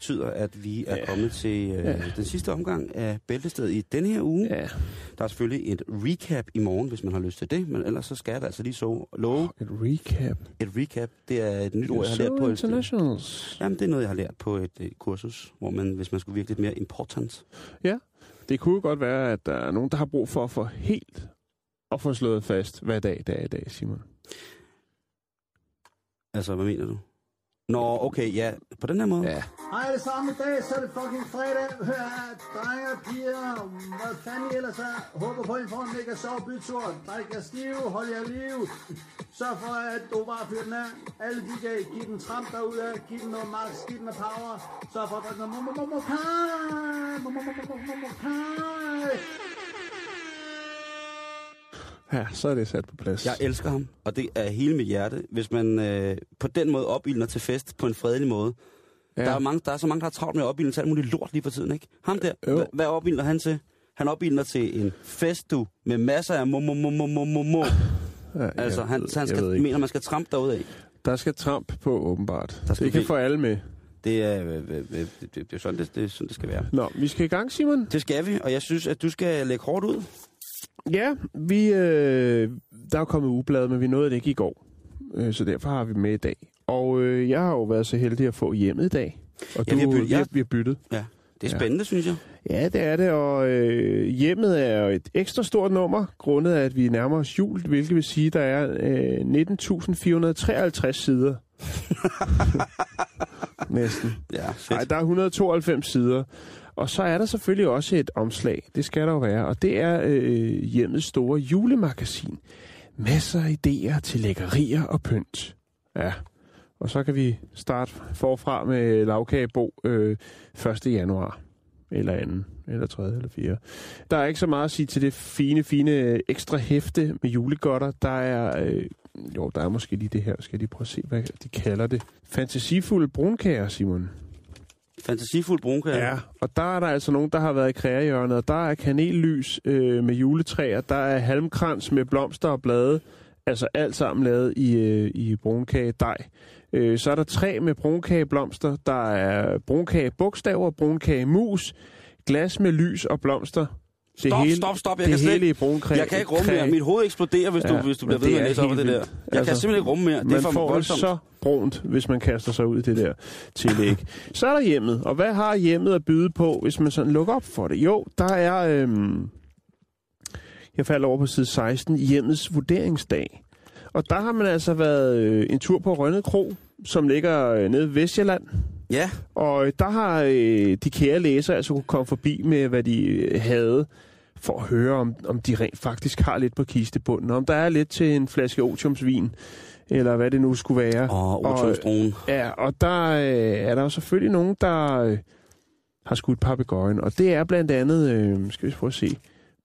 Betyder, at vi er Ja. kommet til øh, Ja. den sidste omgang af Bæltestedet i denne her uge. Ja, Der er selvfølgelig et recap i morgen, hvis man har lyst til det, men ellers så skal jeg altså lige så love et recap. et recap. Det er et nyt ord, jeg har lært på et, Internationals. Jamen, det er noget, jeg har lært på et, et kursus, hvor man, hvis man skulle virke lidt mere important. Det kunne godt være, at der er nogen, der har brug for at få helt og få slået fast, hvad dag det er i dag, Simon. Altså, hvad mener du? Nå, okay, ja, på den her måde. Ja. Hej alle sammen, i dag så er det fucking fredag. Hør her, drenge og piger, hvad fanden I ellers er. Håber på, at I får en mega sjov bytur. Drik jer stive, hold jer liv. Sørg for, at du bare fyrer den af. Alle de kan give den tramp derude, giv den noget max, giv den noget power. Sørg for at drikke noget momomokai. Momomokai. Ja, så er det sat på plads. Jeg elsker ham, og det er hele mit hjerte. Hvis man øh, på den måde opildner til fest på en fredelig måde. Ja. Der, er mange, der er så mange, der har travlt med at opildne til alt muligt lort lige for tiden, ikke? Ham der, hva- hvad opildner han til? Han opildner til en fest, du, med masser af mo mo mo mo mo mo mo. ja, Altså, han, han skal, mener, man skal trampe derud af. Der skal tramp på, åbenbart. Der skal det kan få alle med. Det er, øh, øh, øh, det, det, sådan, det, det sådan, det skal være. Nå, vi skal i gang, Simon. Det skal vi, og jeg synes, at du skal lægge hårdt ud. Ja, vi, øh, der er jo kommet ugeblad, men vi nåede det ikke i går. Øh, så derfor har vi med i dag. Og øh, jeg har jo været så heldig at få hjemmet i dag. Og Ja, du, vi har byttet- ja. vi har byttet. Det er Ja. spændende, synes jeg. Ja, det er det, og øh, hjemmet er jo et ekstra stort nummer, grundet af, at vi nærmer os jul, hvilket vil sige, at der er øh, 19.453 sider. Næsten. Ja, fedt. Nej, der er 192 sider. Og så er der selvfølgelig også et omslag. Det skal der jo være. Og det er øh, hjemmets store julemagasin. Masser af idéer til lækkerier og pynt. Ja. Og så kan vi starte forfra med lavkagebo øh, 1. januar. Eller 2. Eller 3. eller 4. Der er ikke så meget at sige til det fine, fine øh, ekstra hæfte med julegodter. Der er... Øh, jo, der er måske lige det her. Skal jeg lige prøve at se, hvad de kalder det. Fantasifulde brunkager, Simon. Fantasifuld brunkager. Ja, og der er der altså nogen, der har været i krægerhjørnet, og der er kanellys øh, med juletræer, der er halmkrans med blomster og blade, altså alt sammen lavet i, øh, i brunkagedej. Øh, så er der træ med brunkageblomster, der er brunkagebogstaver, brunkagemus, glas med lys og blomster. Stop, stop, stop. Jeg det kan slet hele i. Jeg kan ikke rumme mere. Mit hoved eksploderer, hvis, Ja, du, hvis du bliver ved med at læse op af det der. Jeg Altså, kan simpelthen ikke rumme mere. Det er for får voldsomt. så brunt, hvis man kaster sig ud i det der tillæg. så er der hjemmet. Og hvad har hjemmet at byde på, hvis man sådan lukker op for det? Jo, der er... Øhm, jeg falder over på side 16. Hjemmets vurderingsdag. Og der har man altså været øh, en tur på Rønnet Kro, som ligger øh, nede ved Vestjylland. Ja, Og øh, der har øh, de kære læsere altså kunne komme forbi med, hvad de øh, havde, for at høre, om, om de rent faktisk har lidt på kistebunden. Om der er lidt til en flaske otiumsvin, eller hvad det nu skulle være. og otiumsdronen. Ja, og der øh, er der jo selvfølgelig nogen, der øh, har skudt papegøjen. Og det er blandt andet, øh, skal vi prøve at se,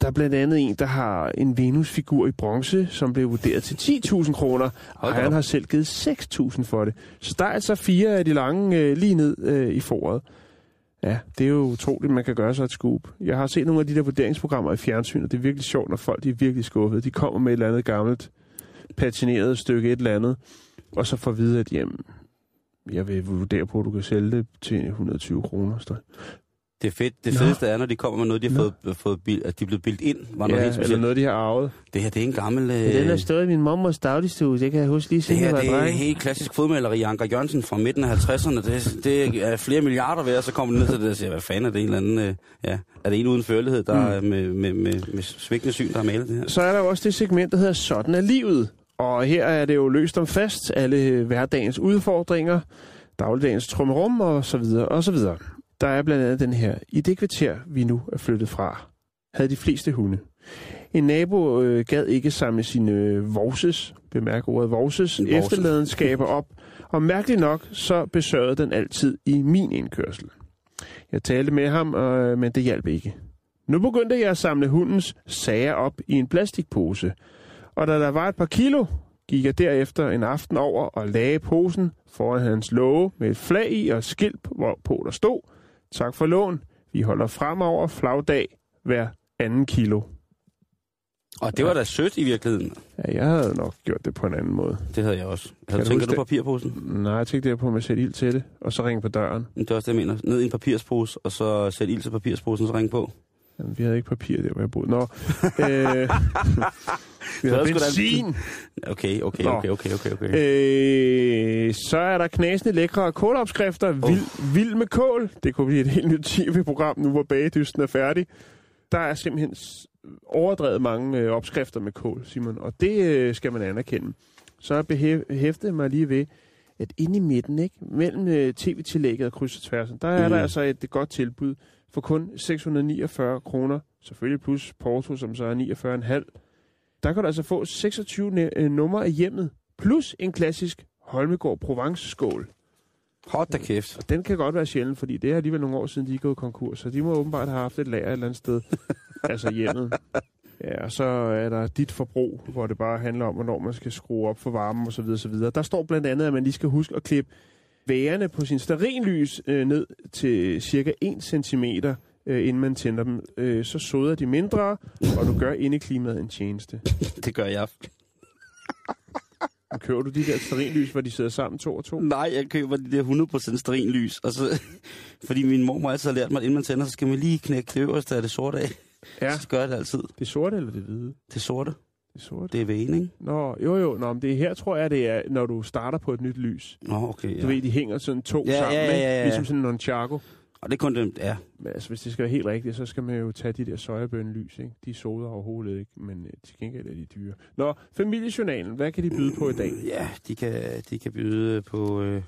der er blandt andet en, der har en Venus-figur i bronze, som blev vurderet til 10.000 kroner, og han har selv givet 6.000 for det. Så der er altså fire af de lange øh, lige ned øh, i foret. Ja, det er jo utroligt, man kan gøre sig et scoop. Jeg har set nogle af de der vurderingsprogrammer i fjernsyn, og det er virkelig sjovt, når folk de er virkelig skuffede. De kommer med et eller andet gammelt, patineret stykke et eller andet, og så får at vide, at jamen, jeg vil vurdere på, at du kan sælge det til 120 kroner. Så. Det er fedt. Det Nå. fedeste er, når de kommer med noget, de har Nå. fået, fået bil, at de er blevet bildt ind. Var noget Ja, helt eller noget, de har arvet. Det her, det er en gammel... Øh, Den er stået i min mormors dagligstue, det kan jeg huske lige det siden her, jeg var det er dreng. helt klassisk fodmaleri. Anker Jørgensen fra midten af 50'erne. Det, det er flere milliarder værd, så kommer det ned til det og siger, hvad fanden er det en eller anden... Øh, ja, er det en uden førlighed, der Mm. med, med, med, med svigtende syn, der har malet det her? Så er der jo også det segment, der hedder Sådan er livet. Og her er det jo løst om fast, alle hverdagens udfordringer, dagligdagens trummerum og så videre og så videre. Der er blandt andet den her, i det kvarter, vi nu er flyttet fra, havde de fleste hunde. En nabo øh, gad ikke samle sine øh, vorses, bemærk ordet vorses, En vorse. efterladenskaber op, og mærkeligt nok, så besørgede den altid i min indkørsel. Jeg talte med ham, øh, men det hjalp ikke. Nu begyndte jeg at samle hundens sager op i en plastikpose, og da der var et par kilo, gik jeg derefter en aften over og lagde posen foran hans låge med et flag i og et skilt, hvorpå der stod, tak for lån, vi holder fremover flagdag hver anden kilo. Og det var da sødt i virkeligheden. Ja, jeg havde nok gjort det på en anden måde. Det havde jeg også. Havde, du du det? papirposen? Nej, jeg tænkte der på med at sætte ild til det, og så ringe på døren. Det er også det, jeg mener. Ned i en papirspose, og så sætte ild til papirsposen, så ring på. Jamen, vi havde ikke papir der, hvor jeg boede. Nå, øh, vi havde da- benzin. Okay, okay, okay, okay, okay, okay. Øh, så er der knasende lækre kålopskrifter. Vild, vild med kål. Det kunne blive et helt nyt tv-program, nu hvor bagedysten er færdig. Der er simpelthen overdrevet mange øh, opskrifter med kål, Simon. Og det øh, skal man anerkende. Så behæftet mig lige ved, at inde i midten, ikke, mellem øh, tv-tillægget og kryds og tværsen, der er. Mm. der altså et, et godt tilbud for kun 649 kroner. Selvfølgelig plus porto, som så er 49,5. Der kan du altså få 26 ne- øh, numre af hjemmet, plus en klassisk Holmegård Provence-skål. Hold da kæft. Og den kan godt være sjældent, fordi det er alligevel nogle år siden, de er gået konkurs, så de må åbenbart have haft et lager et eller andet sted. altså hjemmet. Ja, og så er der dit forbrug, hvor det bare handler om, hvornår man skal skrue op for varmen osv. osv. Der står blandt andet, at man lige skal huske at klippe værerne på sin stearinlys øh, ned til cirka 1 cm, øh, inden man tænder dem. Øh, så soder de mindre, og du gør indeklimaet en tjeneste. Det gør jeg. Og køber du de der stearinlys, hvor de sidder sammen to og to? Nej, jeg køber de der 100% sterinlys. Og så, fordi min mor altid har lært mig, at inden man tænder, så skal man lige knække det øverste af det sorte af. Ja. Så gør jeg det altid. Det sorte eller det hvide? Det sorte, Det sorte. det er vægen, ikke? Nå, jo jo, Nå, men det er her, tror jeg, det er, når du starter på et nyt lys. Nå, okay, Ja. Du ved, de hænger sådan to Ja, sammen, ja, ja, ja, ja. ligesom sådan en nunchaku. Og det er kun det, ja. Men altså, hvis det skal være helt rigtigt, så skal man jo tage de der sojabønnelys, ikke? De soder overhovedet ikke, men øh, til gengæld er de dyre. Nå, familiejournalen, hvad kan de byde på i dag? Ja, de kan, de kan byde på øh,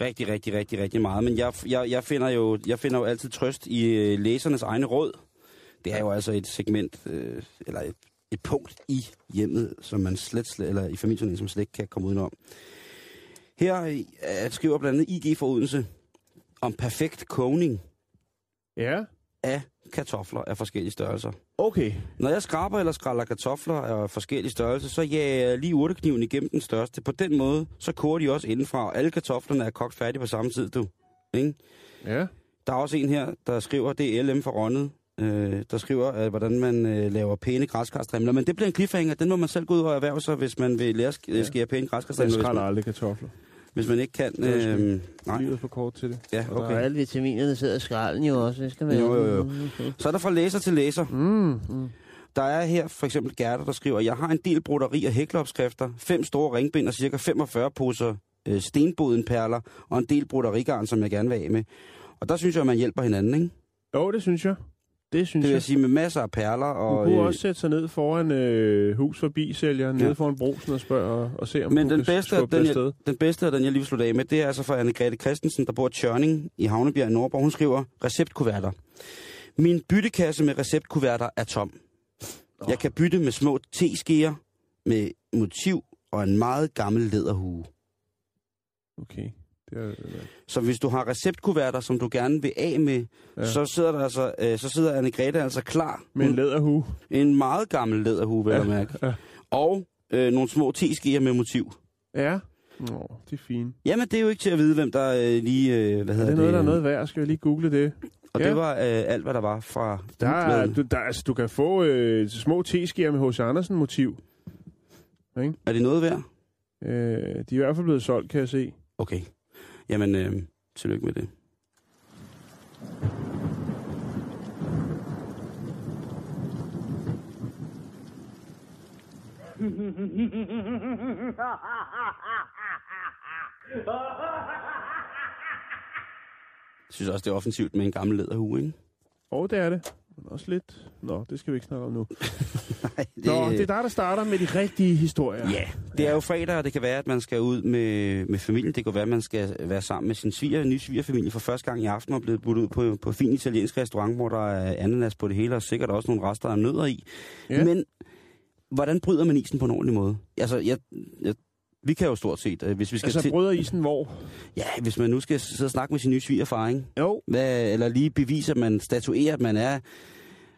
rigtig, rigtig, rigtig, rigtig meget. Men jeg, jeg, jeg, finder jo, jeg finder jo altid trøst i øh, læsernes egne råd. Det er jo altså et segment, øh, eller et, et punkt i hjemmet, som man slet, slet eller i familien, som slet ikke kan komme udenom. Her øh, skriver blandt andet IG for Odense om perfekt kogning Ja, af kartofler af forskellige størrelser. okay. Når jeg skraber eller skræller kartofler af forskellige størrelser, så jager jeg lige urtekniven igennem den største. På den måde, så koger de også indenfra, og alle kartoflerne er kogt færdige på samme tid, du. Ikke? Ja, Der er også en her, der skriver, det er LM for Rondet, øh, der skriver, øh, hvordan man øh, laver pæne græskarstrimler. Men det bliver en cliffhanger, den må man selv gå ud og erhverve sig, hvis man vil lære at sk- Ja. skære pæne jeg græskarstrimler. Hvis skræller aldrig kartofler. Hvis man ikke kan... Øh, nej. Livet er for kort til det. Ja, okay. Og alle vitaminerne sidder i skralden jo også. Det skal være. Jo, jo, jo. Så er der fra læser til læser. Mm, mm. Der er her for eksempel Gerda, der skriver, jeg har en del broderi og hækleopskrifter, fem store ringbind og cirka 45 poser øh, stenbodenperler og en del broderigarn, som jeg gerne vil af med. Og der synes jeg, at man hjælper hinanden, ikke? Jo, det synes jeg. Det synes Det vil jeg. jeg sige med masser af perler og... kunne øh, også sætte sig ned foran øh, hus forbi sælgeren, Ja. nede foran brosen og spørge og, og se, om Men den bedste, den, jeg, den bedste, den jeg lige vil slutte af med, det er altså fra Anne-Grethe Christensen, der bor i Tjørning i Havnebjerg i Nordborg. Hun skriver, receptkuverter. Min byttekasse med receptkuverter er tom. Jeg kan bytte med små teskeer med motiv og en meget gammel læderhue. Okay. Det er, Så hvis du har receptkuverter, som du gerne vil af med, Ja. så sidder der altså, øh, så sidder Anne-Grethe altså klar. med en læderhue. en meget gammel læderhue, vil Ja, jeg mærke. ja. Og øh, nogle små teskeer med motiv. Ja. Nå, det er fint. Jamen, det er jo ikke til at vide, hvem der øh, lige... Øh, hvad Er hedder det noget, der er øh, noget værd? Skal jeg lige google det? Og Ja. det var øh, alt, hvad der var fra Der er, du, der, altså, du kan få øh, små teskeer med H.C. Andersen motiv. Er det noget værd? Øh, de er i hvert fald blevet solgt, kan jeg se. Okay. Jamen, øh, tillykke med det. Jeg synes også, det er offensivt med en gammel læderhue, ikke? Og det er det. Men også lidt... Nå, det skal vi ikke snakke om nu. Nej, Det... Nå, det er dig, der starter med de rigtige historier. Ja, det er jo fredag, og det kan være, at man skal ud med, med familien. Det kan være, at man skal være sammen med sin sviger, nye svigerfamilie for første gang i aften og blevet budt ud på, på fin italiensk restaurant, hvor der er ananas på det hele, og sikkert også nogle rester af nødder i. Ja. Men hvordan bryder man isen på en ordentlig måde? Altså, jeg, jeg, vi kan jo stort set, øh, hvis vi skal Altså, til... bryder isen hvor? Ja, hvis man nu skal sidde og snakke med sin nye svigerfar, ikke? Jo. Hvad, eller lige bevise, at man statuerer, at man er...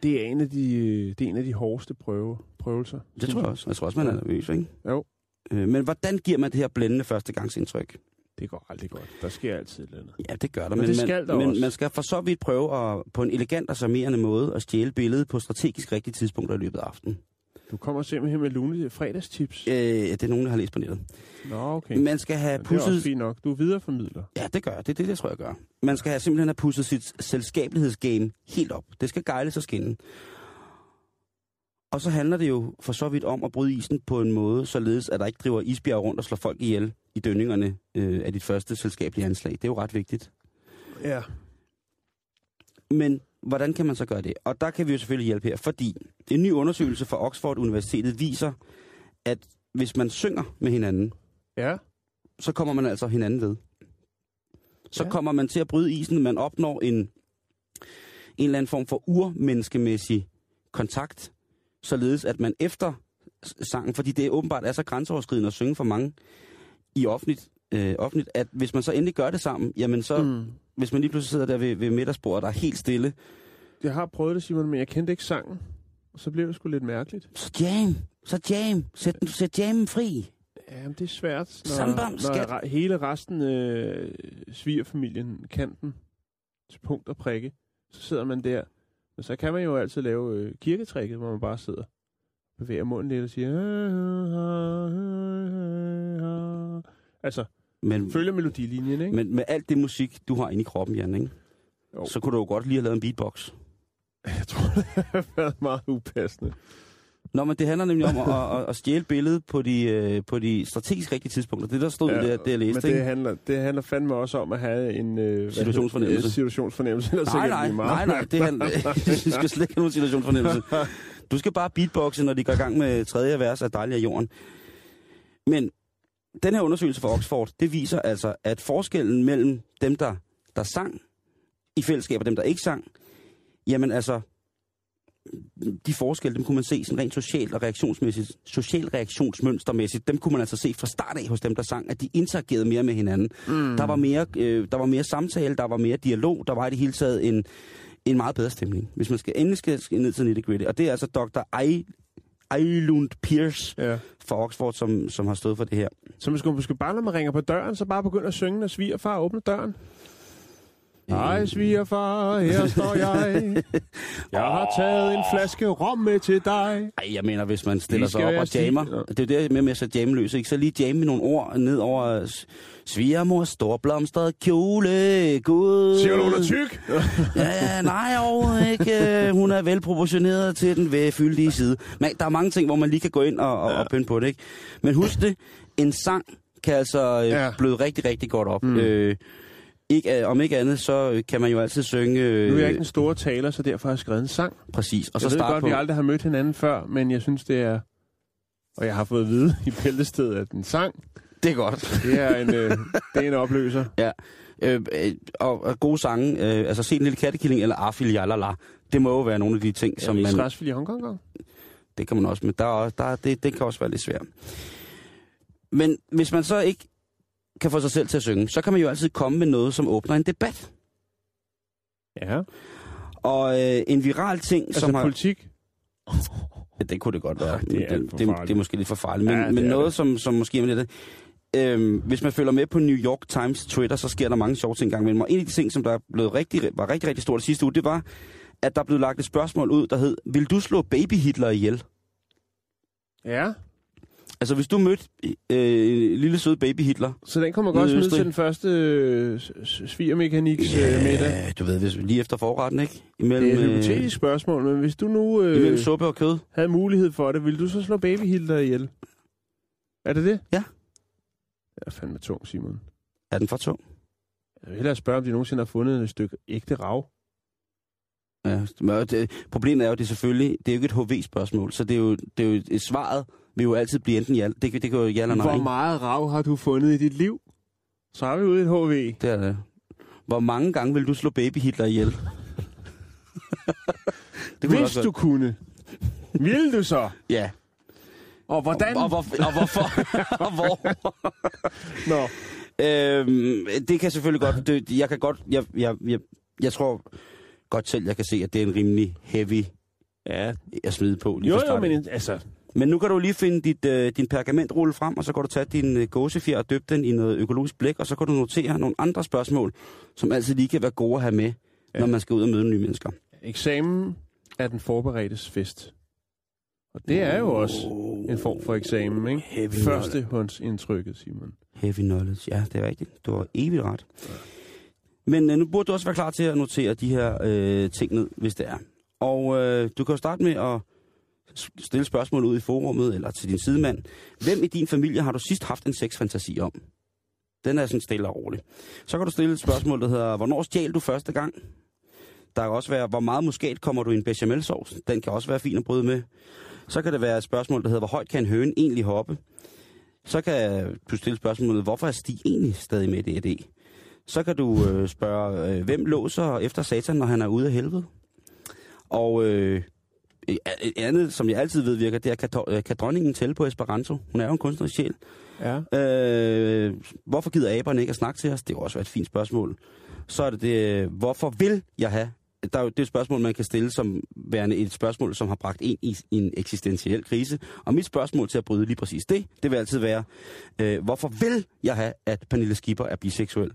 Det er en af de, øh, det er en af de hårdeste prøve, prøvelser. Det tror jeg også. Jeg tror også, man er nervøs, ikke? Jo. Øh, Men hvordan giver man det her blændende førstegangsindtryk? Det går aldrig godt. Der sker altid et eller andet. Ja, det gør der. Men det skal der men også. man skal for så vidt prøve at, på en elegant og charmerende måde at stjæle billedet på strategisk rigtige tidspunkter i løbet af aftenen. Du kommer simpelthen med lune fredagstips. Øh, det er nogen, der har læst på nettet. Nå, okay. Man skal have Men det er også pusset... fint nok. Du er videreformidler. Ja, det gør jeg. Det er det, jeg tror, jeg gør. Man skal have simpelthen have pusset sit selskabelighedsgame helt op. Det skal gejles og skinne. Og så handler det jo for så vidt om at bryde isen på en måde, således at der ikke driver isbjerg rundt og slår folk ihjel i dønningerne øh, af dit første selskabelige anslag. Det er jo ret vigtigt. Ja. Men hvordan kan man så gøre det? Og der kan vi jo selvfølgelig hjælpe her, fordi en ny undersøgelse fra Oxford Universitetet viser, at hvis man synger med hinanden, Ja. så kommer man altså hinanden ved. Så Ja. kommer man til at bryde isen, man opnår en, en eller anden form for urmenneskemæssig kontakt, således at man efter sangen, fordi det åbenbart er så grænseoverskridende at synge for mange i offentligt, øh, offentligt at hvis man så endelig gør det sammen, jamen så, mm. Hvis man lige pludselig sidder der ved, ved middagsbordet, der er helt stille, Jeg har prøvet det, Simon, men jeg kendte ikke sangen. Og så blev det sgu lidt mærkeligt. så jam, så jam, sæt, den- sæt jammen fri. Jamen, det er svært, når, Sambam, når hele resten af øh, svigerfamilien kan den til punkt og prikke. Så sidder man der. Men så kan man jo altid lave øh, kirketrækket, hvor man bare sidder bevæger munden lidt og siger... Altså, Men, følger melodilinjen, ikke? men med alt det musik, du har inde i kroppen, Jan, ikke? Jo. så kunne du jo godt lige have lavet en beatbox. Jeg tror, det har været meget upassende. Nå, men det handler nemlig om at, at, at stjæle billedet på de, øh, på de strategisk rigtige tidspunkter. Det, der stod ja, det, det, jeg læste, men det handler, det handler fandme også om at have en... Øh, Situationsfornemmelse. hedder? Situationsfornemmelse. Nej, nej, nej, nej, det handler, du skal slet ikke have nogen situationsfornemmelse. Du skal bare beatboxe, når de går i gang med tredje vers af Dejlig af jorden. Men den her undersøgelse fra Oxford, det viser altså, at forskellen mellem dem, der, der sang i fællesskab og dem, der ikke sang, jamen altså, de forskelle, dem kunne man se sådan rent socialt og reaktionsmæssigt, social reaktionsmønstermæssigt, dem kunne man altså se fra start af hos dem, der sang, at de interagerede mere med hinanden. Mm. Der, var mere, øh, der var mere samtale, der var mere dialog, der var i det hele taget en, en meget bedre stemning, hvis man skal endelig skal ned til nitty gritty. Og det er altså Dr. Eilund Pierce Ja. fra Oxford, som, som har stået for det her. Så man skulle måske bare, når man ringer på døren, så bare begynde at synge, når svigerfar åbner døren. Hej svigerfar, her står jeg. Jeg har taget en flaske rom med til dig. Ej, jeg mener, hvis man stiller sig op og jammer. Det er det med, med at sætte jamme løs, ikke? Så lige jamme nogle ord ned over s- svigermors storblomstret kjole. Gud. Siger du, hun er tyk? Ja, nej, overhovedet ikke. Øh, Hun er velproportioneret til den fyldige side. Men der er mange ting, hvor man lige kan gå ind og, og, og pynte på det, ikke? Men husk det, en sang kan altså øh, ja. bløde rigtig, rigtig godt op. Mm. Øh, ikke, øh, om ikke andet, så øh, kan man jo altid synge... Øh, Nu er jeg ikke den store taler, så derfor har jeg skrevet en sang. Præcis. Og så jeg ved starte godt, på... vi aldrig har mødt hinanden før, men jeg synes, det er... Og jeg har fået at vide i bæltestedet, at en sang, Det er godt. det er en, øh, det er en opløser. Ja. Øh, øh, og, og gode sange, øh, altså Se den lille kattekilling eller Arfil Jalala, det må jo være nogle af de ting, som Som man... man... i Hongkong Kong. Det kan man også, men der er, også- der, er- det, det kan også være lidt svært. Men hvis man så ikke kan få sig selv til at synge, så kan man jo altid komme med noget, som åbner en debat. Ja. Og øh, en viral ting, Altså som har... politik. Ja, det kunne det godt være. Det er det, det, det, er måske lidt for farligt. Men, Ja, ja, men noget, det. som, som måske er lidt... Øhm, hvis man følger med på New York Times Twitter, så sker der mange sjove ting engang imellem. Og en af de ting, som der er blevet rigtig, var rigtig, rigtig stort sidste uge, det var, at der blev lagt et spørgsmål ud, der hed, vil du slå baby Hitler ihjel? Ja. Altså, hvis du mødte øh, en lille sød baby Hitler, Så den kommer godt smide til den første øh, svigermekaniks øh, middag. Du ved, hvis, lige efter forretten, ikke? Imellem, Det er et øh, hypotetisk spørgsmål, men hvis du nu øh, imellem suppe og kød. havde mulighed for det, ville du så slå baby Hitler ihjel? Er det det? Ja. Det er fandme tung, Simon. Er den for tung? Jeg vil hellere spørge, om de nogensinde har fundet et stykke ægte rav. Ja, det, problemet er jo, det er selvfølgelig, det er jo ikke et HV-spørgsmål, så det er jo, det er jo et svaret vil jo altid blive enten ja, det, det kan jo ja eller nej. Hvor meget rav har du fundet i dit liv? Så er vi ude i et HV. Det er det. Hvor mange gange vil du slå baby Hitler ihjel? det kunne Hvis du kunne, ville du så? Ja. Og hvordan? Og, hvor, og hvorfor? og hvor? Nå, øhm, det kan selvfølgelig godt... Det, jeg kan godt... Jeg, jeg, jeg, jeg tror godt selv, jeg kan se, at det er en rimelig heavy ja. at smide på. Lige Jo, jo, men altså, Men nu kan du lige finde dit, øh, din pergamentrulle frem, og så kan du tage din øh, gåsefjer og døbe den i noget økologisk blæk, og så kan du notere nogle andre spørgsmål, som altid lige kan være gode at have med, ja. når man skal ud og møde nye mennesker. eksamen er den forberedtes fest. Og det er jo også en form for eksamen, ikke? Heavy Førstehåndsindtrykket, Simon. Heavy knowledge, ja, det er rigtigt. Du har evigt ret. Men øh, nu burde du også være klar til at notere de her øh, ting ned, hvis det er. Og øh, du kan jo starte med at stille spørgsmål ud i forummet, eller til din sidemand. Hvem i din familie har du sidst haft en sexfantasi om? Den er sådan stille og rolig. Så kan du stille et spørgsmål, der hedder, hvornår stjal du første gang? Der kan også være, hvor meget muskat kommer du i en bechamelsauce? Den kan også være fin at bryde med. Så kan det være et spørgsmål, der hedder, hvor højt kan en høne egentlig hoppe? Så kan du stille spørgsmålet, hvorfor er Stig egentlig stadig med i DRD? Så kan du øh, spørge, øh, hvem låser efter satan, når han er ude af helvede? Og øh, et et andet, som jeg altid ved virker, det er, kan, øh, kan dronningen tælle på Esperanto? Hun er jo en kunstnerisk sjæl. Ja. Øh, hvorfor gider aberne ikke at snakke til os? Det er jo også et fint spørgsmål. Så er det det, øh, hvorfor vil jeg have? Der er jo det er et spørgsmål, man kan stille som værende et spørgsmål, som har bragt i, i en eksistentiel krise. Og mit spørgsmål til at bryde lige præcis det, det vil altid være, øh, hvorfor vil jeg have, at Pernille Skipper er biseksuel?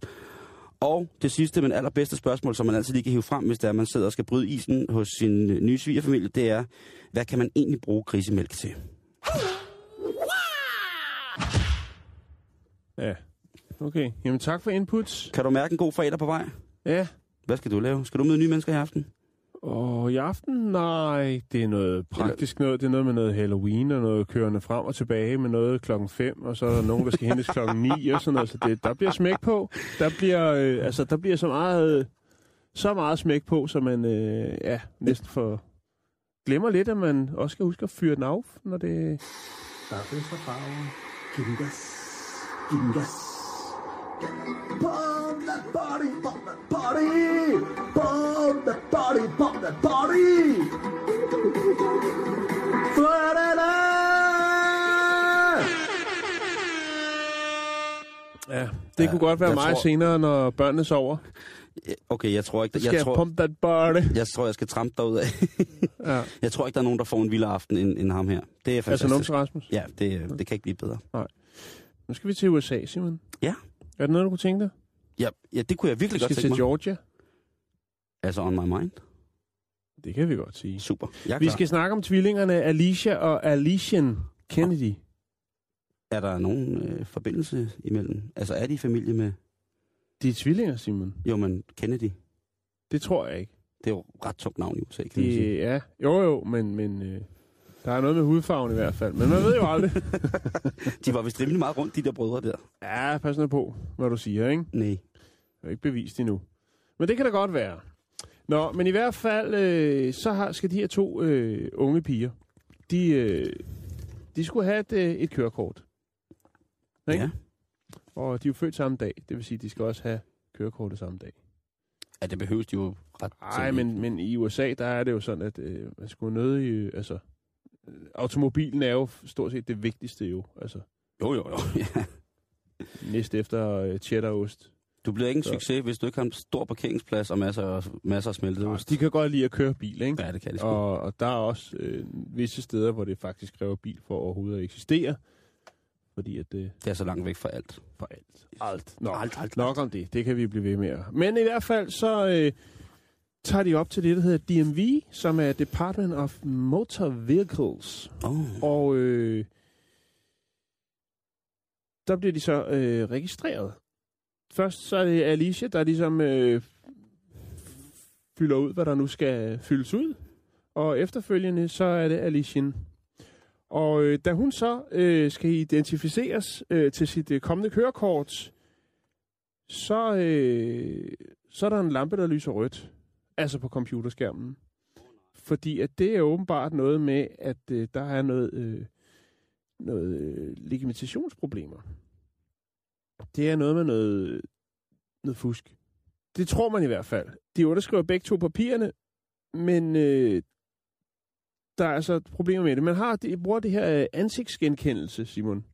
Og det sidste, men allerbedste spørgsmål, som man altid lige kan hive frem, hvis det er, at man sidder og skal bryde isen hos sin øh, nye svigerfamilie, det er, hvad kan man egentlig bruge grisemælk til? Ja. Okay, jamen tak for inputs. Kan du mærke en god fredag på vej? Ja. Hvad skal du lave? Skal du møde nye mennesker i aften? Og i aften, nej, det er noget praktisk noget. Det er noget med noget Halloween og noget kørende frem og tilbage med noget klokken 5, og så er der nogen, der skal hentes klokken 9 og sådan noget. Så det, der bliver smæk på. Der bliver, øh, altså, der bliver så meget, så meget smæk på, så man øh, ja, næsten for glemmer lidt, at man også skal huske at fyre den af, når det... Der er fra farven. Giv den gas. Giv den gas. Bomb that body, bomb that body. Body, bomb that body. Florida! Ja, det ja, kunne godt være mig tror- senere, når børnene sover. Okay, jeg tror ikke, Skal jeg, jeg tror, pump that body? jeg tror, jeg skal trampe derud af. Ja. jeg tror ikke, der er nogen, der får en vildere aften end, end ham her. Det er Altså fantastisk. Nums Rasmus. Ja, det, det kan ikke blive bedre. Nu skal vi til USA, Simon. Ja. Er det noget, du kunne tænke dig? Ja, ja det kunne jeg Vi virkelig skal godt til tænke mig. Georgia. Altså on my mind. Det kan vi godt sige. Super. Jeg Vi klar. skal snakke om tvillingerne Alicia og Alician Kennedy. Er der nogen øh, forbindelse imellem? Altså er de i familie med... De er tvillinger, Simon. Jo, men Kennedy. Det tror jeg ikke. Det er jo et ret tungt navn i USA, kan man sige. De, ja, jo jo, men, men øh, der er noget med hudfarven i hvert fald. Men man ved jo aldrig. De var vist rimelig meget rundt, de der brødre der. ja, pas nu på, hvad du siger, ikke? Nej. Det er ikke bevist endnu. Men det kan da godt være. Nå, men i hvert fald, øh, så har, skal de her to øh, unge piger, de, øh, de skulle have et, øh, et kørekort. Ikke? Ja. Og de er jo født samme dag. Det vil sige, at de skal også have kørekortet samme dag. ja, det behøves de jo ret Nej, men, men i USA, der er det jo sådan, at øh, man skulle nødig... Øh, altså, automobilen er jo stort set det vigtigste jo. Altså, Jo, jo, jo. Ja. næst efter øh, cheddarost. Du bliver ikke en succes, hvis du ikke har en stor parkeringsplads og masser, masser af smeltet ost. De kan godt lide at køre bil, ikke? Ja, det kan de sgu. Og, og der er også øh, visse steder, hvor det faktisk kræver bil for overhovedet at eksistere. Fordi at det Det er så langt væk fra alt. for alt. Alt. Nå, Alt, alt, nok om det. Det kan vi blive ved med. Men i hvert fald så øh, tager de op til det, der hedder DMV, som er Department of Motor Vehicles. Oh. Og øh, der bliver de så øh, registreret. Først så er det Alicia, der ligesom øh, fylder ud, hvad der nu skal fyldes ud. Og efterfølgende så er det Alicia. Og øh, da hun så øh, skal identificeres øh, til sit øh, kommende kørekort, så, øh, så er der en lampe, der lyser rødt. Altså på computerskærmen. Fordi at det er åbenbart noget med, at øh, der er noget, øh, noget øh, legitimationsproblemer. Det er noget med noget, noget fusk. Det tror man i hvert fald. De underskriver begge to papirerne, men øh, der er altså problemer med det. Man har, de bruger det her øh, ansigtsgenkendelse, Simon.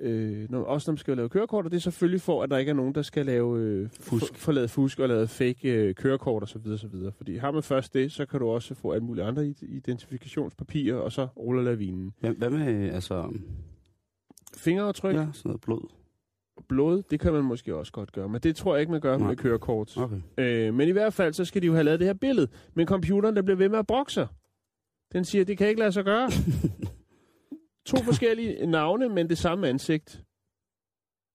Øh, når, også når man skal lave kørekort, og det er selvfølgelig for, at der ikke er nogen, der skal lave øh, fusk. For, lave fusk og lave fake øh, kørekort osv. osv. Fordi har man først det, så kan du også få alle mulige andre id- identifikationspapirer, og så ruller lavinen. Hvad, hvad med, altså, Fingeraftryk, ja, sådan noget blod? Blod, det kan man måske også godt gøre, men det tror jeg ikke, man gør Nej. med kørekort. Okay. Øh, men i hvert fald, så skal de jo have lavet det her billede. Men computeren, der bliver ved med at brokke sig. Den siger, det kan ikke lade sig gøre. to forskellige navne, men det samme ansigt.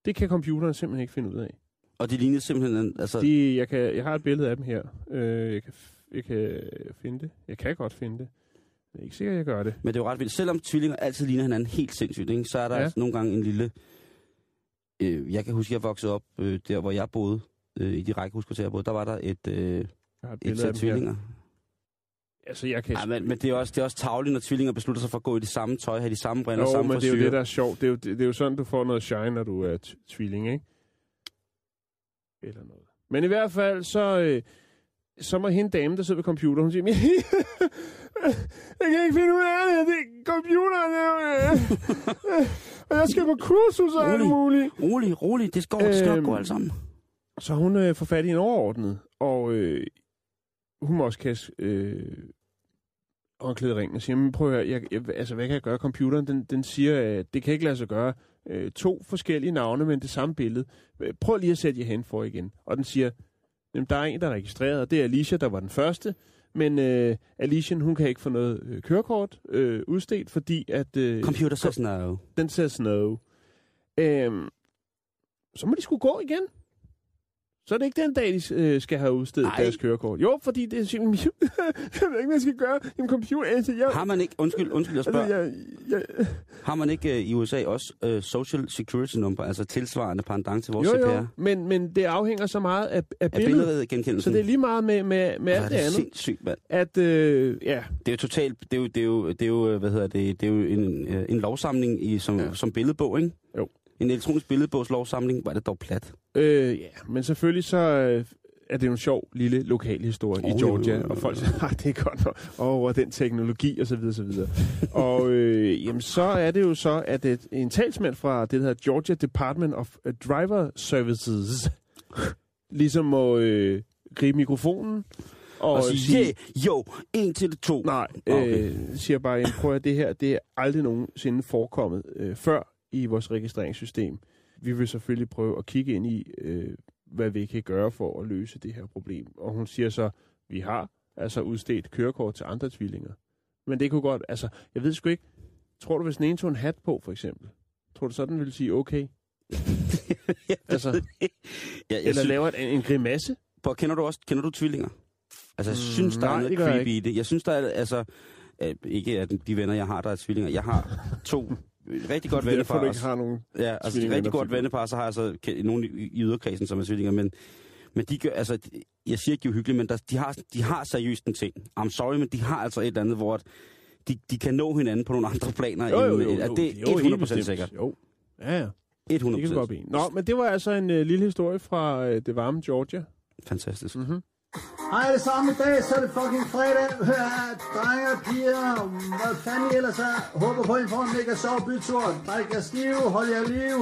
Det kan computeren simpelthen ikke finde ud af. Og de lignede simpelthen, altså, De, jeg, kan, jeg har et billede af dem her. Øh, jeg, kan, jeg kan finde det. Jeg kan godt finde det. Jeg er ikke sikker, jeg gør det. men det er jo ret vildt. Selvom tvillinger altid ligner hinanden helt sindssygt, ikke? så er der ja. altså nogle gange en lille... Øh, jeg kan huske, at jeg voksede op øh, der, hvor jeg boede, øh, i de rækkehuskvarterer, jeg boede, der var der et, øh, et et sæt tvillinger. Altså, jeg kan... Ja, men, men det er også, det er også tavligt, når tvillinger beslutter sig for at gå i det samme tøj, have de samme briller, Jo, samme men det er jo det, der er sjovt. Det er jo, det, det er jo sådan, du får noget shine, når du er tvilling, ikke? Eller noget. Men i hvert fald, så, øh, så må hende dame, der sidder ved computeren, hun siger, jeg kan ikke finde ud af det, det er computeren, øh, og jeg skal på kursus og alt muligt. Rolig, rolig, det skal, det skal nok Øhm, gå alt sammen. Så hun øh, får fat i en overordnet, og øh, hun må også kaste øh, håndklæde ringen og siger, men prøv at høre, jeg, jeg, altså, hvad kan jeg gøre? Computeren, den, den siger, at det kan ikke lade sig gøre. Øh, to forskellige navne, men det samme billede. Prøv lige at sætte jer hen for igen. Og den siger, jamen, der er en, der er registreret, og det er Alicia, der var den første. Men øh, Alicia, hun kan ikke få noget øh, kørekort øh, udstedt, fordi at... Øh, Computer says no. den says no. Øhm, så må de skulle gå igen. Så er det ikke den dag, de øh, skal have udstedt Ej. deres kørekort. Jo, fordi det er simpelthen... jeg ved ikke, hvad jeg skal gøre. En computer... Altså, jeg, Har man ikke, undskyld, undskyld, jeg altså, spørger, jeg, jeg, har man ikke øh, i USA også øh, social security number, altså tilsvarende pendant til vores jo, CPR? jo, men, men det afhænger så meget af, af billedet. billedet genkendelsen? Så det er lige meget med, med, med alt er det andet. sindssygt, mand. At, øh, ja, Det er jo totalt, det er jo, det er jo, det er jo hvad hedder det, det er jo en, øh, en lovsamling i, som, ja. som billedbog, ikke? Jo. En elektronisk billedbogslovsamling, er det dog plat. Øh, ja, men selvfølgelig så øh, er det jo en sjov lille lokal historie oh, i Georgia, jo, jo, jo. og folk siger, "Ah, det er godt nok, oh, den teknologi, og så videre, så videre. og øh, jamen, så er det jo så, at et, en talsmand fra det, der hedder Georgia Department of øh, Driver Services, ligesom må øh, gribe mikrofonen, og, Og, sige, yeah, jo, en til to. Nej, Okay. øh, siger bare, prøv at det her, det er aldrig nogensinde forekommet øh, før i vores registreringssystem. Vi vil selvfølgelig prøve at kigge ind i, øh, hvad vi kan gøre for at løse det her problem. Og hun siger så, vi har altså udstedt kørekort til andre tvillinger. Men det kunne godt, altså, jeg ved sgu ikke, tror du, hvis den ene tog en hat på, for eksempel, tror du så, den ville sige okay? altså, jeg, jeg eller synes, laver en, en grimasse? på, kender du også kender du tvillinger? Altså, jeg Mm, synes, der nej, er noget creepy i det. Jeg synes, der er, altså, ikke at de venner, jeg har, der er tvillinger. Jeg har to rigtig godt Derfor vennepar. du og ikke har nogen... Ja, altså et rigtig godt vennepar, så har jeg så nogle i, yderkredsen, som er tvillinger, men, men de gør, altså, jeg siger ikke, de er uhyggelige, men der, de, har, de har seriøst en ting. I'm sorry, men de har altså et eller andet, hvor at de, de kan nå hinanden på nogle andre planer. Jo, jo, end, jo, at jo, det er jo, helt 100% bestemt. sikkert. Jo, ja, ja. 100%. Det kan godt blive. Nå, men det var altså en uh, lille historie fra uh, det varme Georgia. Fantastisk. Mm-hmm. Hej alle sammen i dag, så er det fucking fredag. Hør, drenge og piger, hvad fanden I ellers er. Håber på, at I får en mega sjov bytur. Drik jer stive, hold jer liv.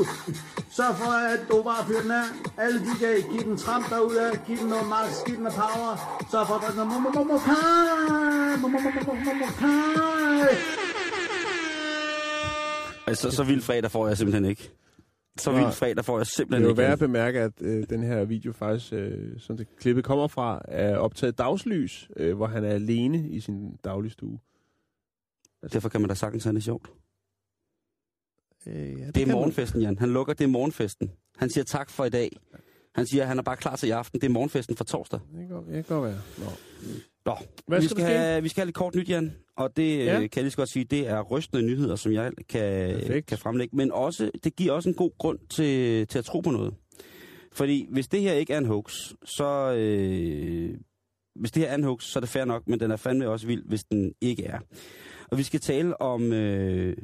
Sørg for, at du bare fyrer den af. Alle de kan give den tramp derude, giv den noget max, giv den noget power. Sørg for at drikke noget momomokai. Momomokai. Altså, så vild fredag får jeg simpelthen ikke. Så vild fredag får jeg Det simpelthen er jo ikke. værd at bemærke, at øh, den her video faktisk, øh, som det klippet kommer fra, er optaget dagslys, øh, hvor han er alene i sin dagligstue. Derfor kan man da sagtens have det sjovt. Øh, ja, Det er morgenfesten, Jan. Han lukker, det er morgenfesten. Han siger tak for i dag. Han siger, at han er bare klar til i aften. Det er morgenfesten for torsdag. Det det kan godt være. Nå. Nå, Hvad vi, skal skal der ske? have, vi skal have lidt kort nyt, Jan. Og det Ja. ja. kan jeg lige så godt sige, det er rystende nyheder, som jeg kan, Perfekt. kan fremlægge. Men også, det giver også en god grund til, til at tro på noget. Fordi hvis det her ikke er en hoax, så, øh, hvis det her er en hoax, så er det fair nok, men den er fandme også vild, hvis den ikke er. Og vi skal tale om øh,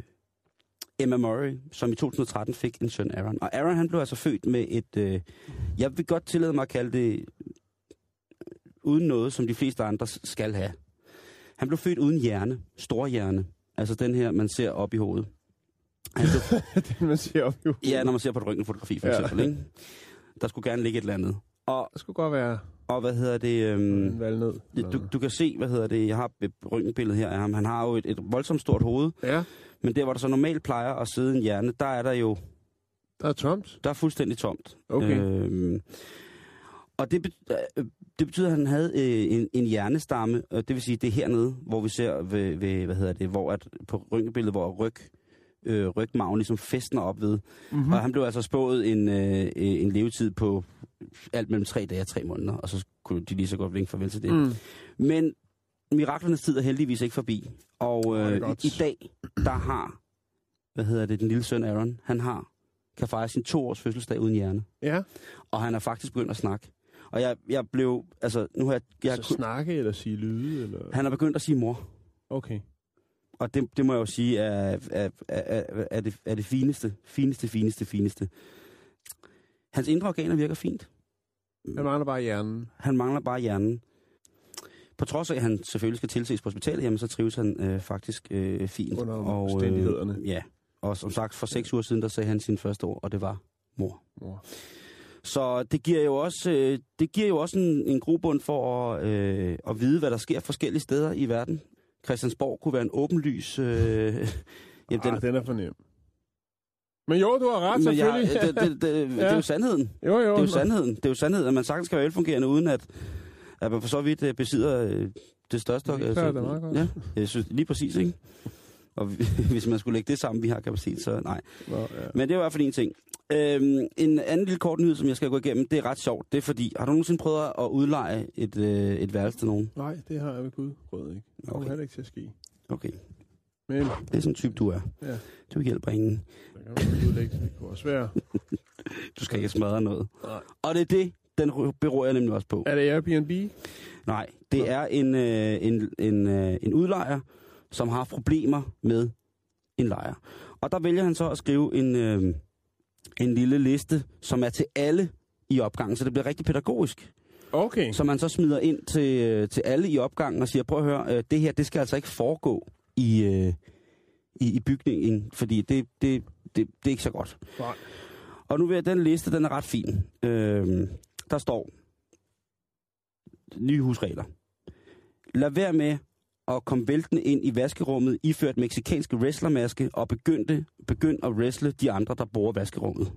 Emma Murray, som i 2013 fik en søn, Aaron. Og Aaron, han blev altså født med et, øh, jeg vil godt tillade mig at kalde det, øh, uden noget, som de fleste andre skal have. Han blev født uden hjerne, stor hjerne. Altså den her, man ser op i hovedet. Han blev, det man siger op jo. ja, når man ser på et røntgenfotografi for Ja. eksempel. Ikke? Der skulle gerne ligge et eller andet. Og, Det skulle godt være og hvad hedder det... Øhm, valnød. du, du kan se, hvad hedder det, jeg har et røntgenbillede her af ham. Han har jo et, et voldsomt stort hoved, Ja, men der, hvor der så normalt plejer at sidde en hjerne, der er der jo, der er tomt. der er fuldstændig tomt. Okay. Øhm, og det, øh, det betyder, at han havde øh, en, en hjernestamme, og det vil sige, det er hernede, hvor vi ser ved, ved hvad hedder det, hvor at, på røntgenbilledet, hvor ryg, øh, rygmagen ligesom festner op ved. Mm-hmm. Mm. Og han blev altså spået en, øh, en levetid på alt mellem tre dage og tre måneder, og så kunne de lige så godt vinke farvel til det. Mm. Men miraklernes tid er heldigvis ikke forbi. Og øh, godt. i, i dag, der har, hvad hedder det, den lille søn Aaron, han har, kan fejre sin to års fødselsdag uden hjerne. Ja, Og han er faktisk begyndt at snakke. Og jeg, jeg blev, altså nu har jeg, jeg så snakke eller sige lyde, eller... han er begyndt at sige mor. Okay. Og det, det må jeg jo sige er, er, er, er, er, det, er det fineste, fineste, fineste, fineste. Hans indre organer virker fint. Han mangler bare hjernen. Han mangler bare hjernen. På trods af, at han selvfølgelig skal tilses på hospitalet, jamen, så trives han øh, faktisk øh, fint. Under og. Øh, ja, og som sagt, for seks uger siden, der sagde han sin første ord, og det var mor. Mor. Så det giver jo også, øh, det giver jo også en, en grobund for at, øh, at vide, hvad der sker forskellige steder i verden. Christiansborg kunne være en åbenlys... Øh, jamen, Den... Ah, den er for nem. Men jo, du har ret, men jeg, selvfølgelig. det, det, det, det, det er jo sandheden. jo, jo. Det er jo sandheden. Det er jo sandheden, at man sagtens skal være velfungerende, uden at, at man for så vidt øh, besidder øh, det største. Det klarer det meget godt. Ja, jeg synes, lige præcis, ikke? Og hvis man skulle lægge det sammen, vi har kapacitet, så nej. Nå, ja. Men det er i hvert fald en ting. Øhm, en anden lille kort nyhed, som jeg skal gå igennem, det er ret sjovt. Det er fordi, har du nogensinde prøvet at udleje et, øh, et værelse til nogen? Nej, det har jeg ved Gud prøvet ikke. Det kommer Okay. heller ikke til at ske. Okay, Men det er sådan en type, du er. Ja. Du hjælper ingen. kan man udlægge det. Det kunne også være. Du skal ikke smadre noget. Nej. Og det er det, den beror jeg nemlig også på. Er det Airbnb? Nej, det er en, øh, en, en, øh, en udlejer, som har problemer med en lejer. Og der vælger han så at skrive en, øh, en lille liste, som er til alle i opgangen, så det bliver rigtig pædagogisk. Okay. Som man så smider ind til, øh, til alle i opgangen og siger, prøv at høre, øh, det her, det skal altså ikke foregå i, øh, i, i bygningen, fordi det, det, det, det er ikke så godt. Nej. Og nu vil jeg, den liste, den er ret fin. Øh, der står, nye husregler. Lad være med at komme væltende ind i vaskerummet, iført meksikanske wrestlermaske, og begynde, begynd at wrestle de andre, der bor i vaskerummet.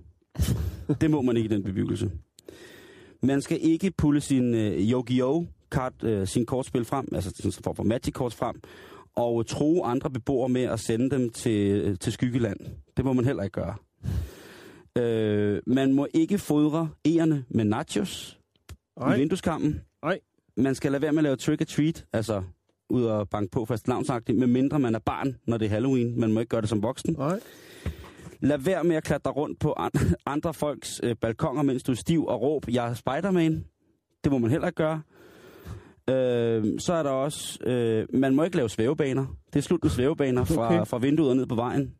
det må man ikke i den bebyggelse. Man skal ikke pulle sin øh, Yu-Gi-Oh! Kart, øh, sin kortspil frem, altså en form for Magic kort frem, og tro andre beboere med at sende dem til, øh, til Skyggeland. Det må man heller ikke gøre. Øh, man må ikke fodre erne med nachos Nej. i vindueskampen. Nej. Man skal lade være med at lave trick or treat, altså ud og banke på fast lavnsagtigt, medmindre man er barn, når det er Halloween. Man må ikke gøre det som voksen. Nej. Lad være med at klatre rundt på an- andre folks øh, balkonger, mens du er stiv og råb, jeg er Spider-Man. Det må man heller ikke gøre. Øh, så er der også, øh, man må ikke lave svævebaner. Det er slut med svævebaner fra, Okay. fra vinduet og ned på vejen.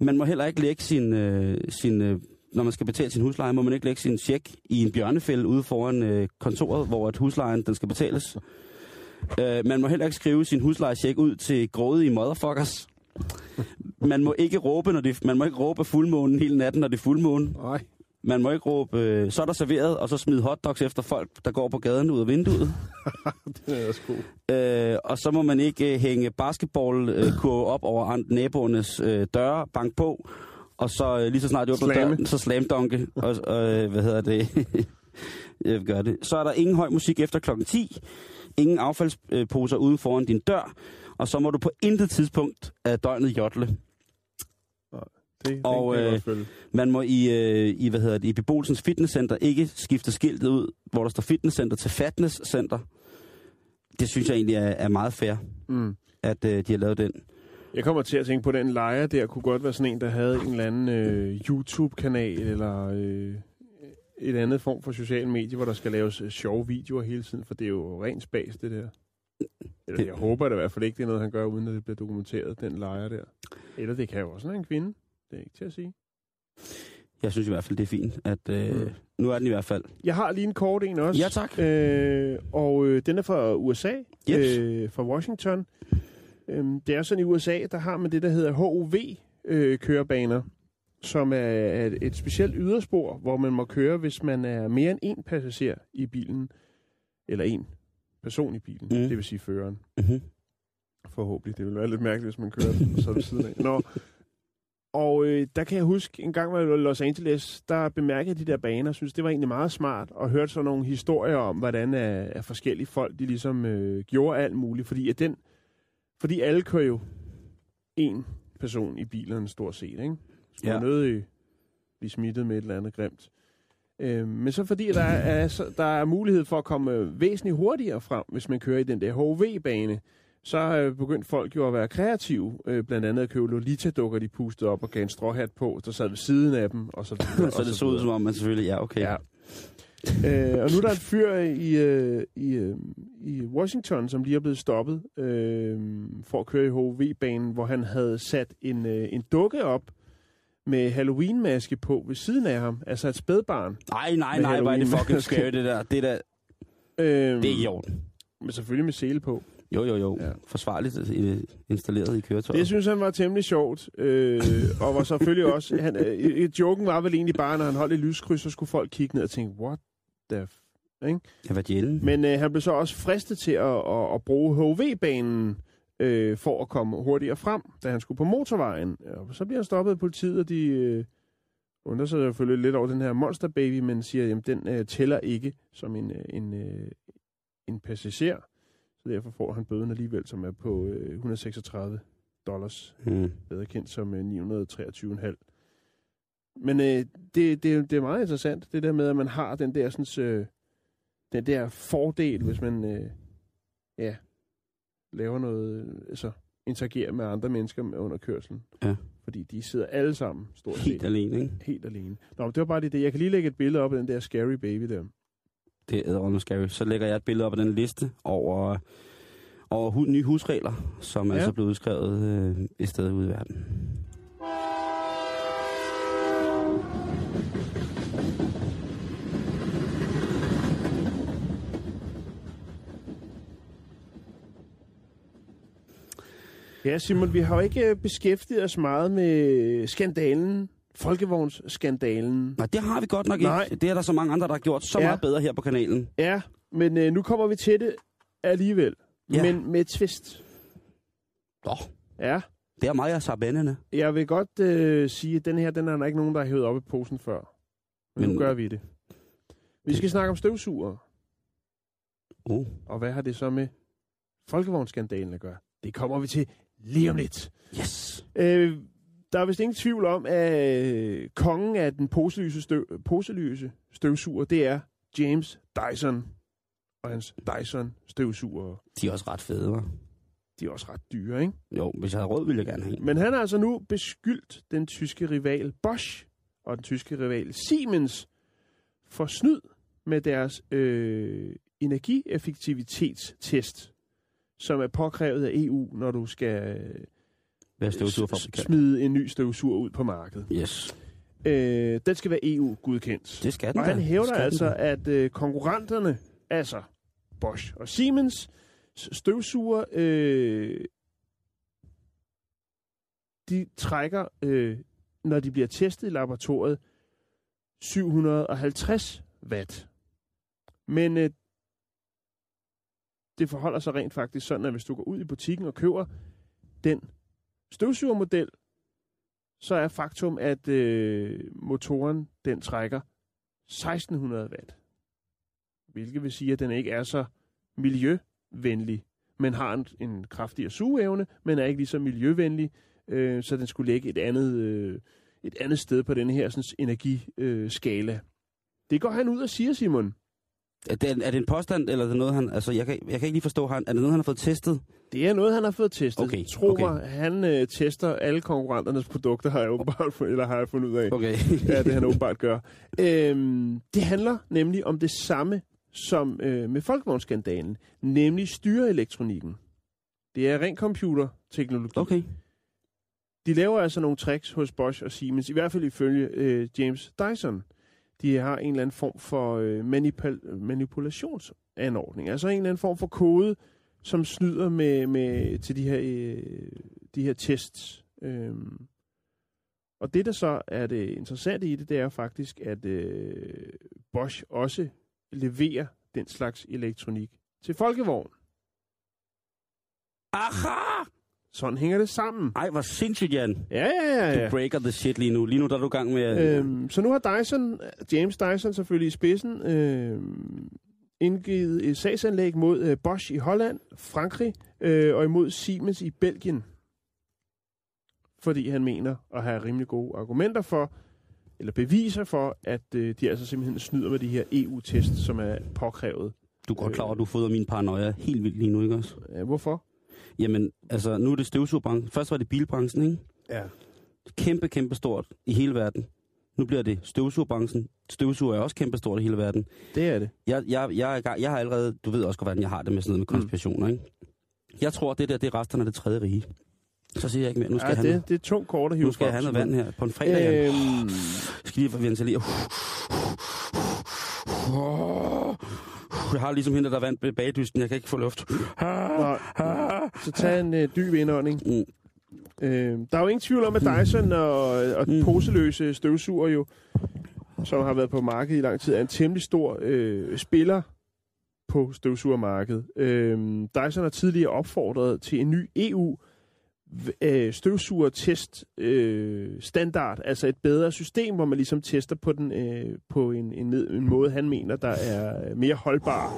Man må heller ikke lægge sin, øh, sin øh, når man skal betale sin husleje, må man ikke lægge sin check i en bjørnefælde ude foran øh, kontoret, hvor at huslejen den skal betales. Øh, man må heller ikke skrive sin huslejecheck ud til grådige motherfuckers. Man må ikke råbe, når det, man må ikke råbe fuldmånen hele natten, når det er fuldmåne. Nej. Man må ikke råbe, øh, så er der serveret, og så smide hotdogs efter folk, der går på gaden ud af vinduet. Det er også god. Øh, og så må man ikke øh, hænge basketballkurve op over naboernes øh, døre, bank på, og så øh, lige så snart du åbner døren, så slamdunke, og, og øh, hvad hedder det, jeg gør det. Så er der ingen høj musik efter klokken 10, ingen affaldsposer ude foran din dør, og så må du på intet tidspunkt af døgnet jodle. Det, Og, det øh. Man må i, øh, i, hvad hedder det, i beboelsens fitnesscenter ikke skifte skiltet ud, hvor der står fitnesscenter til fatnesscenter. Det synes jeg egentlig er, er meget fair, Mm. at øh, de har lavet den. Jeg kommer til at tænke på, den lejer der kunne godt være sådan en, der havde en eller anden øh, YouTube-kanal, eller øh, et andet form for social medie, hvor der skal laves øh, sjove videoer hele tiden, for det er jo rent spas, det der. Eller, jeg håber det i hvert fald ikke, det er noget, han gør, uden at det bliver dokumenteret, den lejer der. Eller det kan jo også være en kvinde. Det er ikke til at sige. Jeg synes i hvert fald, det er fint, at øh, Mm. nu er den i hvert fald. Jeg har lige en kort en også. Ja, tak. Øh, og øh, den er fra USA, Jeps. øh, fra Washington. Øhm, det er sådan i USA, der har man det, der hedder HOV-kørebaner, som er er et, specielt yderspor, hvor man må køre, hvis man er mere end en passager i bilen, eller en person i bilen, Mm. det vil sige føreren. Mm-hmm. Forhåbentlig. Det ville være lidt mærkeligt, hvis man kører og så ved siden af. Nå. Og øh, der kan jeg huske, en gang var jeg i Los Angeles, der bemærkede de der baner, synes det var egentlig meget smart, og hørte så nogle historier om, hvordan at, at forskellige folk, de ligesom øh, gjorde alt muligt, fordi at den, fordi alle kører jo en person i bilerne stort set, ikke? Så Ja. øh, blive smittet med et eller andet grimt. Øh, men så fordi der er, så, der er mulighed for at komme øh, væsentligt hurtigere frem, hvis man kører i den der HV-bane, så er øh, begyndt folk jo at være kreative. Øh, blandt andet at købe Lolita-dukker, de pustede op og gav en stråhat på, der sad ved siden af dem, og så videre. Så det så ud videre. som om, man selvfølgelig, ja, okay. Ja. Øh, og nu er der en fyr i, øh, i, øh, i Washington, som lige er blevet stoppet øh, for at køre i HV-banen, hvor han havde sat en, øh, en dukke op med Halloween-maske på ved siden af ham. Altså et spædbarn. Nej, nej, nej, hvor er det fucking scary, det der. Det, der, Øh, det er i orden. Men selvfølgelig med sele på. Jo, jo, jo. Ja. Ja. Forsvarligt øh, installeret i køretøjet. Det synes han var temmelig sjovt, øh, og var selvfølgelig også... Han, øh, joken var vel egentlig bare, når han holdt i lyskryds, så skulle folk kigge ned og tænke, what the f... Ikke? Jeg var djælen. Men øh, han blev så også fristet til at, at, at bruge HV-banen øh, for at komme hurtigere frem, da han skulle på motorvejen. Og så bliver han stoppet af politiet, og de øh, undrer sig selvfølgelig lidt over den her Monster Baby, men siger, at den øh, tæller ikke som en, øh, en, øh, en passager. Så derfor får han bøden alligevel, som er på øh, 136 dollars, Mm. bedre kendt som øh, 923,5. Men øh, det, det, det er meget interessant, det der med, at man har den der, sådan, øh, den der fordel, hvis man øh, ja, laver noget, altså interagerer med andre mennesker under kørselen. Ja. Fordi de sidder alle sammen stort set Helt alene, ikke? helt alene. Nå, men det var bare det. Jeg kan lige lægge et billede op af den der scary baby der. Det er æderrende scary. Så lægger jeg et billede op af den liste over, over hu- nye husregler, som ja. Ja. er så blevet udskrevet øh, et sted ude i verden. Ja, Simon, vi har jo ikke øh, beskæftiget os meget med skandalen, folkevognsskandalen. Nej, det har vi godt nok Nej. ikke. Det er der så mange andre, der har gjort så Ja. meget bedre her på kanalen. Ja, men øh, nu kommer vi til det alligevel. Ja. Men med et twist. Nå, Ja, det er Maja Sabandene. jeg vil godt øh, sige, at den her, den er der ikke nogen, der har hævet op i posen før. Men, men nu gør vi det. Vi skal snakke om støvsuger. Oh. Og hvad har det så med folkevognsskandalen at gøre? Det kommer vi til lige om lidt. Yes. Øh, der er vist ingen tvivl om, at øh, kongen af den poselyse, støv, poselyse støvsuger, det er James Dyson og hans Dyson støvsuger. De er også ret fede, hva'? De er også ret dyre, ikke? Jo, hvis jeg havde råd, ville jeg gerne have en. Men han har altså nu beskyldt den tyske rival Bosch og den tyske rival Siemens for snyd med deres øh, energieffektivitetstest, som er påkrævet af EU, når du skal øh, Hvad støvsugerfabrikant? smide en ny støvsuger ud på markedet. Yes. Øh, den skal være EU-godkendt. Det skal den Og han hævder Det den altså, da. at øh, konkurrenterne, altså Bosch og Siemens, støvsuger, øh, de trækker, øh, når de bliver testet i laboratoriet, 750 watt. Men øh, det forholder sig rent faktisk sådan, at hvis du går ud i butikken og køber den støvsugermodel, så er faktum, at øh, motoren den trækker 1600 watt. Hvilket vil sige, at den ikke er så miljøvenlig, men har en, en kraftigere sugeevne, men er ikke lige så miljøvenlig, øh, så den skulle ligge et andet, øh, et andet sted på den her sådan, energiskala. Øh, skala. det går han ud og siger, Simon. Er det, er det en påstand, eller er det noget, han... Altså, jeg kan, jeg kan ikke lige forstå, han, er det noget, han har fået testet? Det er noget, han har fået testet. Okay, Tro okay. mig, han øh, tester alle konkurrenternes produkter, har jeg åbenbart eller har jeg fundet ud af. Okay. ja, det han åbenbart gør. Øhm, det handler nemlig om det samme som øh, med folkevognsskandalen, nemlig styreelektronikken. Det er ren computerteknologi. okay. De laver altså nogle tricks hos Bosch og Siemens, i hvert fald ifølge øh, James Dyson. De har en eller anden form for øh, manipul- manipulationsanordning, altså en eller anden form for kode, som snyder med, med til de her, øh, de her tests. Øhm. Og det, der så er det interessante i det, det er faktisk, at øh, Bosch også leverer den slags elektronik til folkevogn. Aha! Sådan hænger det sammen. Ej, hvor sindssygt, Jan. Ja, ja, ja. Du ja. breaker the shit lige nu. Lige nu der er du i gang med. Øhm, så nu har Dyson, James Dyson selvfølgelig i spidsen, øhm, indgivet et sagsanlæg mod øh, Bosch i Holland, Frankrig øh, og imod Siemens i Belgien. Fordi han mener at have rimelig gode argumenter for, eller beviser for, at øh, de altså simpelthen snyder med de her EU-test, som er påkrævet. Du er godt klar over, at du fodrer min paranoia helt vildt lige nu, ikke også? Ja, hvorfor? Jamen, altså, nu er det støvsugerbranchen. Først var det bilbranchen, ikke? Ja. Kæmpe, kæmpe stort i hele verden. Nu bliver det støvsugerbranchen. Støvsuger er også kæmpe stort i hele verden. Det er det. Jeg, jeg, jeg, gang- jeg har allerede, du ved også godt, hvordan jeg har det med sådan noget med konspirationer, ikke? Jeg tror, det der, det er resterne af det tredje rige. Så siger jeg ikke mere. Nu skal, Ja, jeg, have noget, det, det er tungt kort at hive nu skal jeg have noget vand her på en fredag. Øhm, skal lige ventilere. Jeg har ligesom hende, der er vand ved bagdysten. Jeg kan ikke få luft. Nå, så tag en øh, dyb indånding. Mm. Øh, der er jo ingen tvivl om, at Dyson og, og Mm. poseløse støvsuger jo, som har været på markedet i lang tid, er en temmelig stor øh, spiller på støvsugermarkedet. Øh, Dyson har tidligere opfordret til en ny EU øh, støvsugertest øh, standard, altså et bedre system, hvor man ligesom tester på den øh, på en, en, en måde, han mener, der er mere holdbar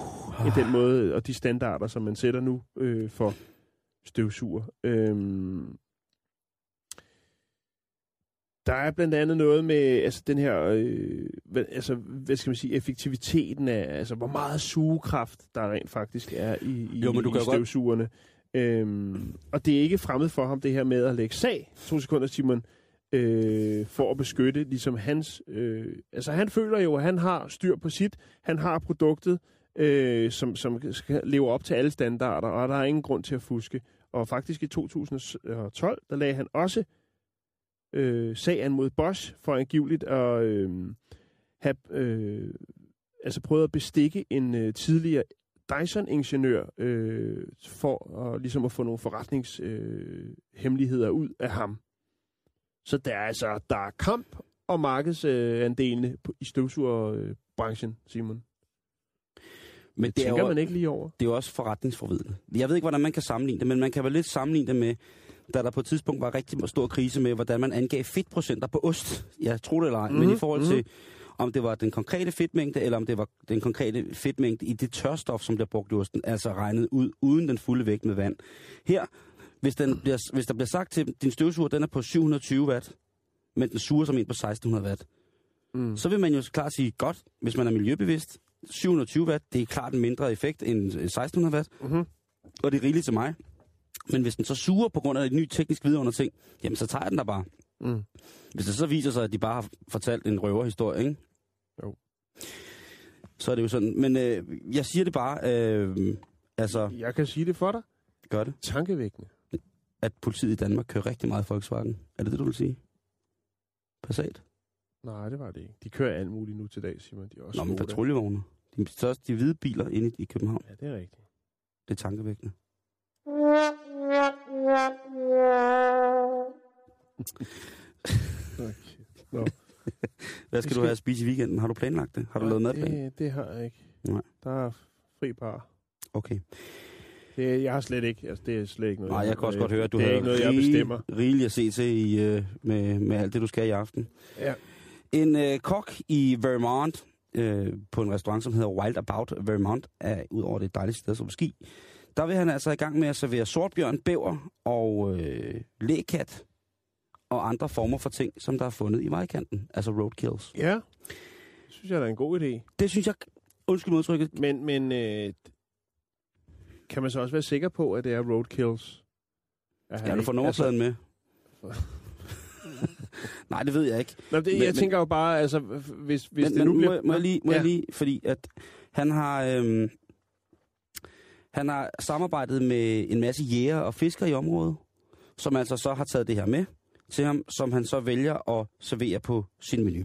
end den måde og de standarder, som man sætter nu øh, for støvsuger. Øhm, der er blandt andet noget med altså den her, øh, hvad, altså, hvad skal man sige, effektiviteten af, altså hvor meget sugekraft, der rent faktisk er i, i, Jo, men du i jo godt- støvsugerne. Øhm, og det er ikke fremmed for ham, det her med at lægge sag, to sekunder, Simon, øh, for at beskytte ligesom hans... Øh, altså han føler jo, at han har styr på sit, han har produktet, øh, som, som skal leve op til alle standarder, og der er ingen grund til at fuske. Og faktisk i 2012, der lagde han også øh, sag an mod Bosch for angiveligt at øh, have øh, altså prøvet at bestikke en øh, tidligere Dyson-ingeniør øh, for at, ligesom at få nogle forretningshemmeligheder øh, hemmeligheder ud af ham. Så der er altså der er kamp om markedsandelene øh, i støvsugerbranchen, Simon. Men Det det er, tænker jo, man ikke lige over. det er jo også forretningsforvidende. Jeg ved ikke, hvordan man kan sammenligne det, men man kan vel lidt sammenligne det med, da der på et tidspunkt var rigtig stor krise med, hvordan man angav fedtprocenter på ost. Jeg tror det eller ej, mm-hmm. men i Mhm, forhold mhm. til, om det var den konkrete fedtmængde, eller om det var den konkrete fedtmængde i det tørstof, som bliver brugt i osten, altså regnet ud uden den fulde vægt med vand. Her, hvis, den bliver, hvis der bliver sagt til din støvsuger, den er på 720 watt, men den suger som en på 1600 watt, Mm. så vil man jo klart sige, godt, hvis man er miljøbevidst, 720 watt, det er klart en mindre effekt end 1600 watt, Mm-hmm. og det er rigeligt til mig. Men hvis den så suger på grund af et nyt teknisk vidunder ting, jamen så tager jeg den der bare. Mm. Hvis det så viser sig, at de bare har fortalt en røverhistorie, ikke? Jo. Så er det jo sådan. Men øh, jeg siger det bare, øh, altså, Jeg kan sige det for dig. gør det, Tankevækkende. at politiet i Danmark kører rigtig meget Volkswagen. Er det det, du vil sige? Passat? Nej, det var det ikke. De kører alt muligt nu til dag, Simon. De er også Nå, men patruljevogne. De største, de hvide biler inde i, København. Ja, det er rigtigt. Det er tankevækkende. Okay. Nå. Hvad skal Vi du skal- have at spise i weekenden? Har du planlagt det? Har du lavet madplan? Det, det har jeg ikke. Nej. Der er fri par. Okay. Det, jeg har slet ikke, altså det er slet ikke noget. Nej, jeg kan også godt høre, at du det er har ikke noget, jeg bestemmer. rigeligt at se til i, øh, med, med alt det, du skal i aften. Ja. En øh, kok i Vermont, øh, på en restaurant, som hedder Wild About Vermont, er ud over det et dejligt sted som ski. Der vil han altså i gang med at servere sortbjørn, bæver og øh, lægkat og andre former for ting, som der er fundet i vejkanten, altså roadkills. Ja. Det synes jeg, der er en god idé. Det synes jeg Undskyld udtrykket. Men, men øh, kan man så også være sikker på, at det er roadkills? Skal du få nummerpladen med? Nej, det ved jeg ikke. Nå, det, Men- jeg men- tænker jo bare, altså, hvis, hvis men, det nu men, bliver... må, må, jeg lige, må Ja. jeg lige, fordi at han har, øhm, han har samarbejdet med en masse jæger og fiskere i området, som altså så har taget det her med til ham, som han så vælger at servere på sin menu.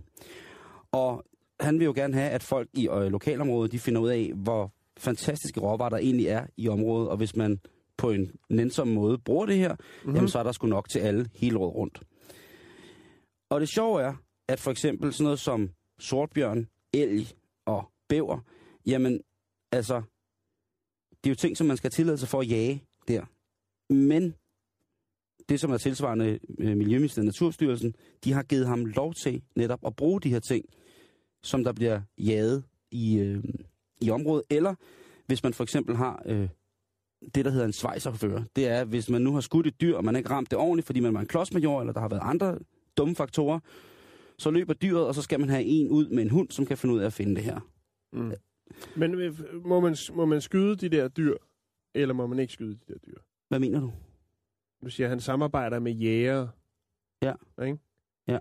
Og han vil jo gerne have, at folk i øh, lokalområdet, de finder ud af, hvor fantastiske råvarer der egentlig er i området, og hvis man på en nænsom måde bruger det her, Mhm. mm-hmm. jamen så er der sgu nok til alle hele året rundt. Og det sjove er, at for eksempel sådan noget som sortbjørn, elg og bæver, jamen altså, det er jo ting, som man skal tillade tilladelse for at jage der. Men det, som er tilsvarende øh, Miljøministeriet og Naturstyrelsen, de har givet ham lov til netop at bruge de her ting, som der bliver jaget i, øh, i området. Eller hvis man for eksempel har øh, det, der hedder en svejserfører. Det er, hvis man nu har skudt et dyr, og man ikke ramt det ordentligt, fordi man var en klodsmajor, eller der har været andre dumme faktorer, så løber dyret, og så skal man have en ud med en hund, som kan finde ud af at finde det her. Mm. Men øh, må man, må man skyde de der dyr, eller må man ikke skyde de der dyr? Hvad mener du? Du siger, at han samarbejder med jæger. Ja. Ikke? Ja.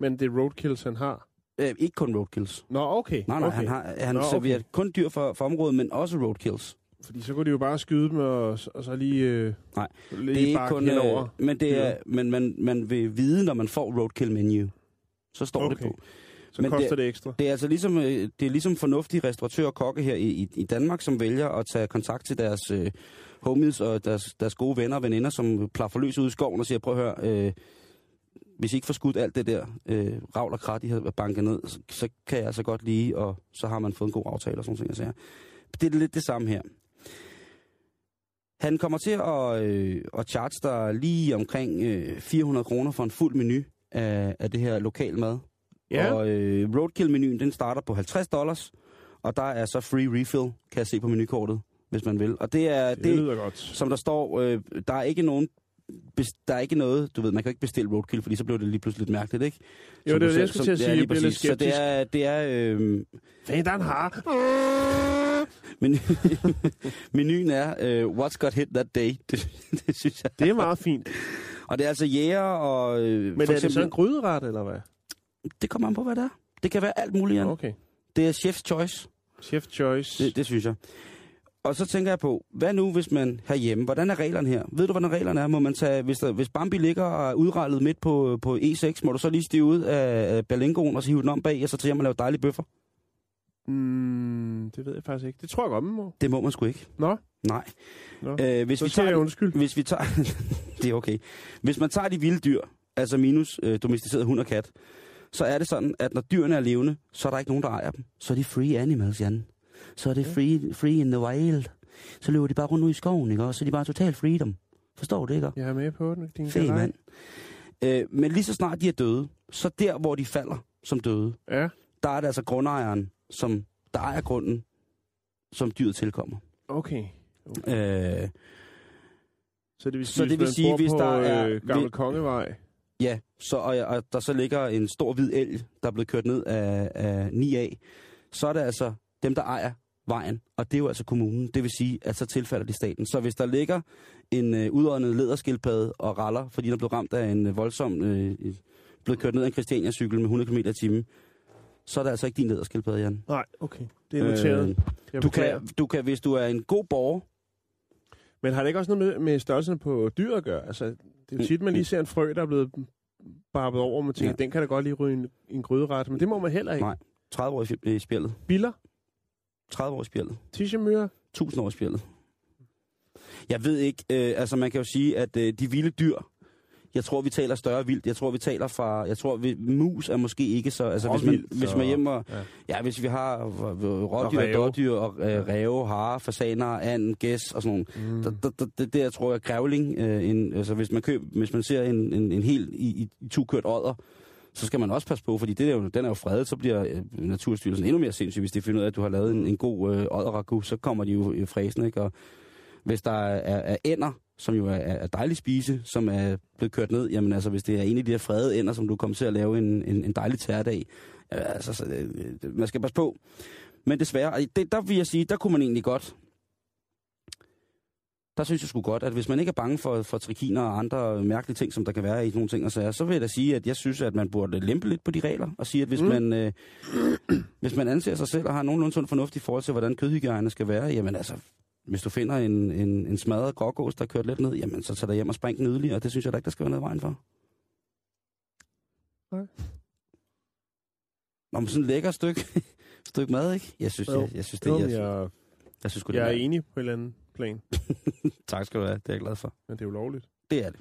Men det er roadkills, han har. Øh, ikke kun roadkills. Nå, okay. Nej, nej, okay. han, har, han Nå, okay. serverer kun dyr for, for området, men også roadkills. Fordi så kunne de jo bare skyde dem, og, og så lige, øh, Nej, lige Det er ikke kun, henover. øh, men, det er, men man, man vil vide, når man får roadkill menu. Så står okay. det på. Så men koster det- det, ekstra. Det er altså ligesom, øh, det er ligesom fornuftige restauratører og kokke her i, i, Danmark, som vælger at tage kontakt til deres øh, homies og deres, deres gode venner og veninder, som plaffer løs ud i skoven og siger, prøv at høre, øh, hvis I ikke får skudt alt det der øh, ravl og krat, I har banket ned, så, så kan jeg altså godt lide, og så har man fået en god aftale og sådan noget. Det er lidt det samme her. Han kommer til at, øh, at charge dig lige omkring øh, 400 kroner for en fuld menu af, af det her lokal mad. Ja. Og øh, roadkill-menuen, den starter på 50 dollars, og der er så free refill, kan jeg se på menukortet, hvis man vil. Og det er, det, det, lyder godt. som der står, øh, der er ikke nogen der er ikke noget, du ved, man kan ikke bestille roadkill, fordi så bliver det lige pludselig lidt mærkeligt, ikke? Jo, Som det er det, jeg skulle til at sige. Jeg bliver lidt. Så det er, det er øh, Fan, der er en har. men menuen er, øh, what's got hit that day? Det, det synes jeg. Det er meget fint. Og det er altså jæger og... Øh, Men for er det så en gryderet, eller hvad? det kommer an på, hvad det er. Det kan være alt muligt, Jan. Okay. Det er chef's choice. Chef choice. Det, det synes jeg. Og så tænker jeg på, hvad nu hvis man herhjemme, hvordan er reglerne her? Ved du, hvordan reglerne er? Må man tage, hvis, der, hvis Bambi ligger og er udrejlet midt på, på E6, må du så lige stige ud af, Berlingoen og så hive den om bag, og så til og lave dejlige bøffer? Mm, det ved jeg faktisk ikke. Det tror jeg godt, man må. Det må man sgu ikke. Nå, Nej. Nå. Øh, hvis, så vi tager, jeg undskyld. hvis vi tager... det er okay. Hvis man tager de vilde dyr, altså minus øh, domesticeret hund og kat, så er det sådan, at når dyrene er levende, så er der ikke nogen, der ejer dem. Så er de free animals, Jan. Så er det free, free in the wild. Så løber de bare rundt ud i skoven, ikke? Og så er de bare total freedom. Forstår du det, ikke? Jeg er med på den. Din Fed mand. Øh, men lige så snart de er døde, så der, hvor de falder som døde, Ja, der er det altså grundejeren, som der ejer grunden, som dyret tilkommer. okay. Øh, Så det vil sige, Så det vil hvis sige, hvis på, der er- Øh, Gammel vi- Kongevej. Ja, så, og, og der så ligger en stor hvid elg, der er blevet kørt ned af, af 9A, så er det altså dem, der ejer vejen, og det er jo altså kommunen. Det vil sige, at så tilfalder de staten. Så hvis der ligger en øh, udåndet lederskildpadde og raller, fordi der er blevet ramt af en øh, voldsom, øh, blevet kørt ned af en Christiania-cykel med 100 km i timen, så er det altså ikke din lederskildpadde, Jan. Nej, okay. Det er noteret. Øh, Jeg du, beklager. kan, du kan, hvis du er en god borger, Men har det ikke også noget med, med størrelsen på dyr at gøre? Altså, det er jo tit, man lige ser en frø, der er blevet barbet over, og man tænker, Ja. den kan da godt lige ryge en, en gryderet. Men det må man heller ikke. Nej. 30 år i spjældet. Biller, 30 år i spjældet. tissemyrer, 1000 år i spjældet. Jeg ved ikke, øh, altså man kan jo sige, at øh, de vilde dyr, jeg tror, vi taler større vildt. Jeg tror, vi taler fra, jeg tror, vi, mus er måske ikke så, altså hvis man, hvis man hjemme og, ja. ja. hvis vi har øh, øh, rådyr, Og dårdyr og øh, ræve, hare, fasaner, and, gæs og sådan nogle. Mm. Der, der, der, det der tror jeg, grævling, øh, en, altså hvis man, køb, hvis man ser en, en, en helt i, i, i to kørt odder, så skal man også passe på, fordi det der, jo, den er jo fredet, så bliver øh, Naturstyrelsen endnu mere sindssyg, hvis de finder ud af, at du har lavet en, en god øh, så kommer de jo i fræsen, ikke? Og hvis der er, er, er ænder, som jo er, er dejlig spise, som er blevet kørt ned, jamen altså, hvis det er en af de her fredede ænder, som du kommer til at lave en, en, en dejlig tærdag, altså, så, øh, øh, man skal passe på. Men desværre, det, der vil jeg sige, der kunne man egentlig godt... Der synes jeg sgu godt, at hvis man ikke er bange for, for trikiner og andre mærkelige ting, som der kan være i nogle ting og sager, så vil jeg da sige, at jeg synes, at man burde lempe lidt på de regler og sige, at hvis, mm. man, øh, hvis man anser sig selv og har nogenlunde sund fornuft i forhold til, hvordan kødhygiejne skal være, jamen altså, hvis du finder en, en, en smadret grågås, der er kørt lidt ned, jamen så tager dig hjem og spring den yderligere, og det synes jeg da ikke, der skal være noget vejen for. Nej. Nå, men sådan et lækker stykke, stykke mad, ikke? Jeg synes, Jo. jeg, jeg synes det Jo, jeg, men jeg, jeg, jeg synes, sgu, det jeg er er enig på en eller plan, Tak skal du have, det er jeg glad for. men det er ulovligt. Det er det.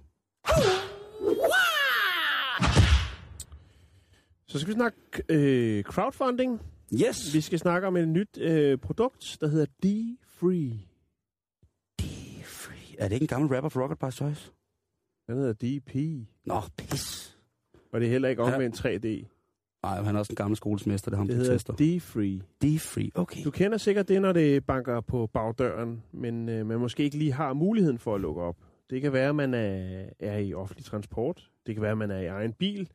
Så skal vi snakke øh, crowdfunding. Yes! Vi skal snakke om et nyt øh, produkt, der hedder D-Free. Free. Er det ikke en gammel rapper for Rocket by Choice? Den hedder DP. Nå, pis. Og det er heller ikke Ja. omvendt 3D. Nej, han er også en gammel skolesmester, det er ham, Det der hedder. D-Free. D-free, okay. Du kender sikkert det, når det banker på bagdøren, men øh, man måske ikke lige har muligheden for at lukke op. Det kan være, at man er, er i offentlig transport. Det kan være, at man er i egen bil.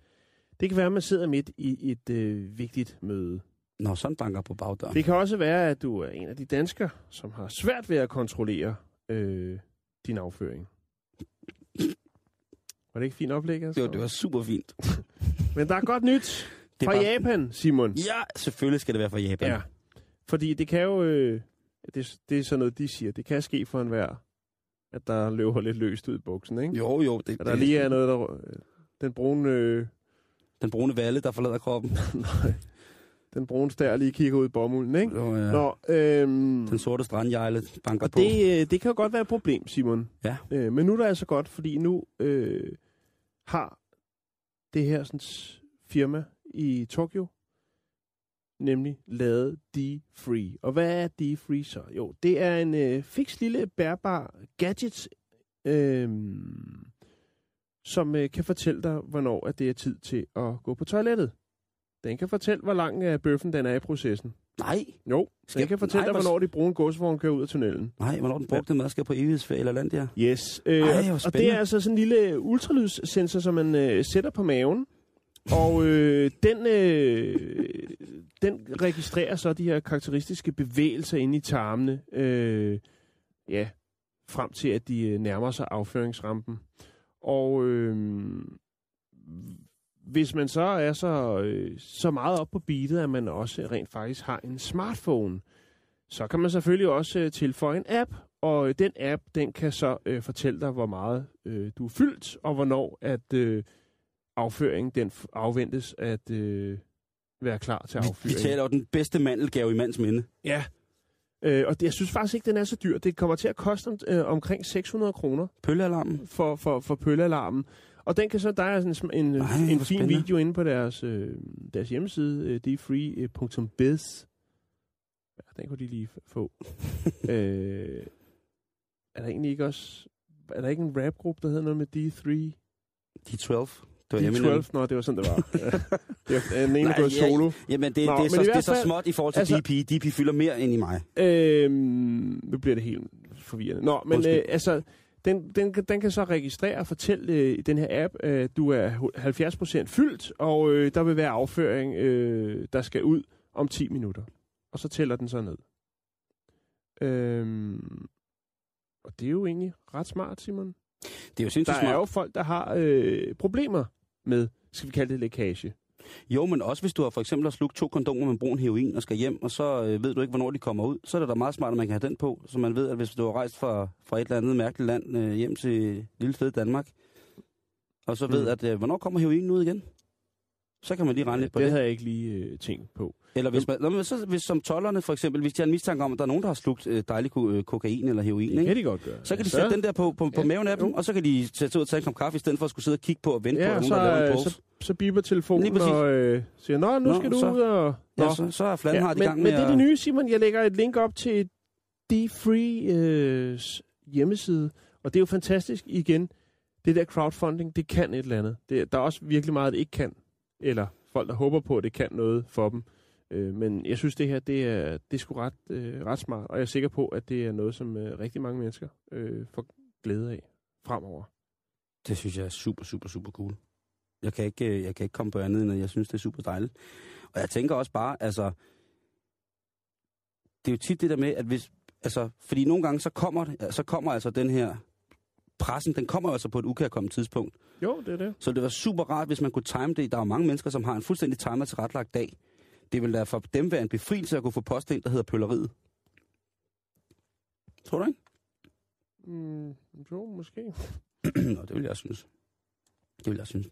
Det kan være, at man sidder midt i et øh, vigtigt møde. Nå, sådan banker på bagdøren. Det kan også være, at du er en af de danskere, som har svært ved at kontrollere øh, din afføring. Var det ikke fint oplæg? Altså? Det var, det var super fint. Men der er godt nyt Det fra var- Japan, Simon. Ja, selvfølgelig skal det være fra Japan. Ja. Fordi det kan jo... Øh, det, det er sådan noget, de siger. Det kan ske for enhver, at der løber lidt løst ud i buksen, ikke? Jo, jo. Det, At der det, lige er noget, der... øh, Den brune... Øh, Den brune valle, der forlader kroppen. nej, den brune stær lige kigger ud i bomulden, ikke? Jo, ja. Nå, øhm, Den sorte strandjejle banker og på. det, øh, det kan jo godt være et problem, Simon. Ja. Øh, men nu er det altså godt, fordi nu øh, har det her sådan, firma i Tokyo nemlig lavet D-Free. Og hvad er D-Free så? Jo, det er en øh, fix lille bærbar gadget, øh, som øh, kan fortælle dig, hvornår at det er tid til at gå på toilettet. Den kan fortælle, hvor lang øh, bøffen den er i processen. Nej, Jo, Skal- den kan fortælle nej, dig, hvor- hvornår de brune godsvogne kører ud af tunnelen. nej, hvornår den brugte mad skal på evighedsferie eller land, ja. Yes. Øh, Ej, og det er altså sådan en lille ultralydssensor, som man øh, sætter på maven. Og øh, den, øh, den registrerer så de her karakteristiske bevægelser inde i tarmene. Øh, ja, frem til at de øh, nærmer sig afføringsrampen. Og øh, hvis man så er så, øh, så meget op på beatet, at man også rent faktisk har en smartphone, så kan man selvfølgelig også øh, tilføje en app, og øh, den app, den kan så øh, fortælle dig, hvor meget øh, du er fyldt, og hvornår at øh, afføringen den afventes at øh, være klar til Vi, vi affyring. taler jo den bedste mandelgave i mands minde. Ja. Øh, og det, jeg synes faktisk ikke, den er så dyr. Det kommer til at koste øh, omkring 600 kroner Pøllealarmen. for, for, for pøllealarmen. Og den kan så, der er sådan en, Ej, en fin spændende. video inde på deres, øh, deres hjemmeside, øh, dfree.biz. Ja, den kunne de lige få. øh, er der egentlig ikke også... Er der ikke en rapgruppe, der hedder noget med D3? D12. Det var Eminem. D12? Nå, det var sådan, det var. Ja. den ene er gået ja, solo. Jamen, det, Nå, det, er så, det er så småt i forhold til altså- DP. DP fylder mere end i mig. Øhm, nu bliver det helt forvirrende. Nå, men Undskyld. øh, altså, den, den, den kan så registrere og fortælle øh, den her app, øh, du er hu- 70% fyldt, og øh, der vil være afføring, øh, der skal ud om 10 minutter. Og så tæller den så ned. Øhm, og det er jo egentlig ret smart, Simon. Det er jo Der sindssygt er smart. jo folk, der har øh, problemer med, skal vi kalde det lækage. Jo, men også hvis du har for eksempel har slugt to kondomer med brun heroin og skal hjem, og så øh, ved du ikke, hvornår de kommer ud, så er det da meget smart, at man kan have den på, så man ved, at hvis du har rejst fra, fra et eller andet mærkeligt land øh, hjem til lille fede Danmark, og så ved, Mm. at øh, hvornår kommer heroinen ud igen, så kan man lige regne lidt på det det. havde jeg ikke lige øh, tænkt på. Eller hvis, man, nå, men så, hvis som tollerne for eksempel, hvis de har en mistanke om, at der er nogen, der har slugt øh, dejlig ko- øh, kokain eller heroin, Det ikke? kan de godt gøre. så kan de Ja, sætte den der på, på, på Ja, maven af dem, jo. og så kan de sætte ud og tage en kop kaffe, i stedet for at skulle sidde og kigge på og vente Ja, på, at og nogen, der laver en så, pose. så, så biber telefonen og øh, siger, Nå, nu Nå, skal du så- ud og... Nå. Ja, så, så er Flan har de men, gang men med det er det nye, Simon. Jeg lægger et link op til D-Free øh, hjemmeside, og det er jo fantastisk igen. Det der crowdfunding, det kan et eller andet. Det, der er også virkelig meget, det ikke kan. Eller folk, der håber på, at det kan noget for dem. Øh, men jeg synes, det her, det er, det er sgu ret, øh, ret smart, og jeg er sikker på, at det er noget, som øh, rigtig mange mennesker øh, får glæde af fremover. Det synes jeg er super, super, super cool. Jeg kan ikke, øh, jeg kan ikke komme på andet, end at jeg synes, det er super dejligt. Og jeg tænker også bare, altså, det er jo tit det der med, at hvis... Altså, fordi nogle gange, så kommer, det- så kommer altså den her... Pressen, den kommer altså på et ukærkommet tidspunkt. Jo, det er det. Så det var super rart, hvis man kunne time det. Der er jo mange mennesker, som har en fuldstændig timer til retlagt dag. Det vil da for dem være en befrielse at kunne få post ind, der hedder pølleriet. Tror du ikke? Mm, jo, måske. Nå, det vil jeg synes. Det vil jeg synes.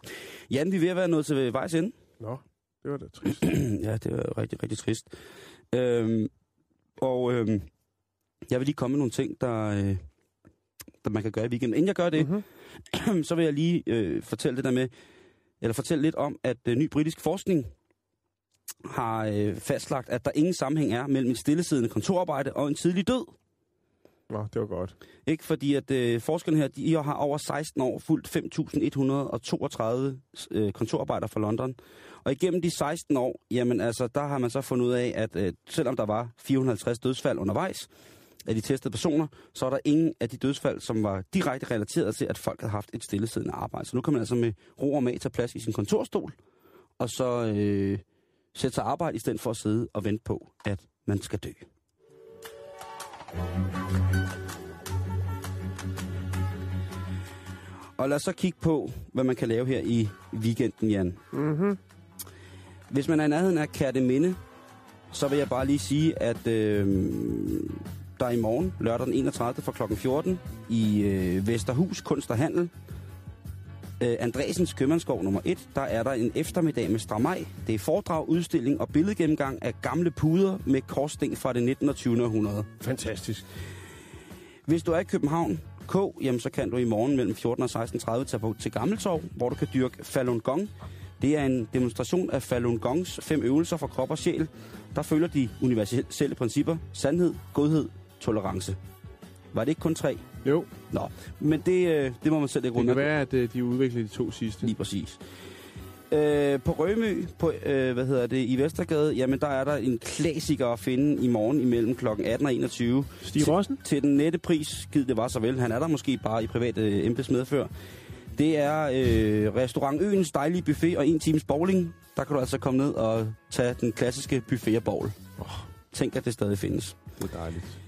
Jan, vi er ved at være nået til vejs ende. Nå, det var da trist. ja, det var rigtig, rigtig trist. Øhm, og øhm, jeg vil lige komme med nogle ting, der, øh, der man kan gøre i weekenden. Inden jeg gør det, Mhm. så vil jeg lige øh, fortælle det der med, eller fortælle lidt om, at øh, ny britisk forskning har øh, fastlagt, at der ingen sammenhæng er mellem et stillesiddende kontorarbejde og en tidlig død. Nå, det var godt. Ikke fordi, at øh, forskerne her, de har over 16 år fulgt 5.132 øh, kontorarbejdere fra London. Og igennem de 16 år, jamen altså, der har man så fundet ud af, at øh, selvom der var 450 dødsfald undervejs af de testede personer, så er der ingen af de dødsfald, som var direkte relateret til, at folk havde haft et stillesiddende arbejde. Så nu kan man altså med ro og mag tage plads i sin kontorstol, og så øh, sætte sig arbejde, i stedet for at sidde og vente på, at man skal dø. Og lad os så kigge på, hvad man kan lave her i weekenden, Jan. Mhm. Hvis man er i nærheden af Kærteminde, så vil jeg bare lige sige, at øh, der i morgen, lørdag den 31. fra kl. 14, i øh, Vesterhus Kunst og Handel, øh, Andresens Købmandsgård nummer 1, der er der en eftermiddag med stramaj. Det er foredrag, udstilling og billedgennemgang af gamle puder med korsting fra det 19. og 20. århundrede. Fantastisk. Hvis du er i København K, jamen så kan du i morgen mellem 14 og 16.30 tage på til Gammeltorv, hvor du kan dyrke Falun Gong. Det er en demonstration af Falun Gongs fem øvelser for krop og sjæl, der følger de universelle principper, sandhed, godhed, tolerance. Var det ikke kun tre? Jo, Nå, men det, øh, det må man selv ikke det rundt kan være, at øh, de udvikler de to sidste. Lige præcis. Øh, på Rømø, på, øh, hvad hedder det, i Vestergade, jamen der er der en klassiker at finde i morgen imellem kl. 18 og 21. Stig Rossen? Til den nette pris, givet det var så vel. Han er der måske bare i privat øh, embedsmedfør. Det er øh, restaurant Øens dejlige buffet og en times bowling. Der kan du altså komme ned og tage den klassiske buffet og bowl. Oh. Tænk, at det stadig findes. Det er dejligt.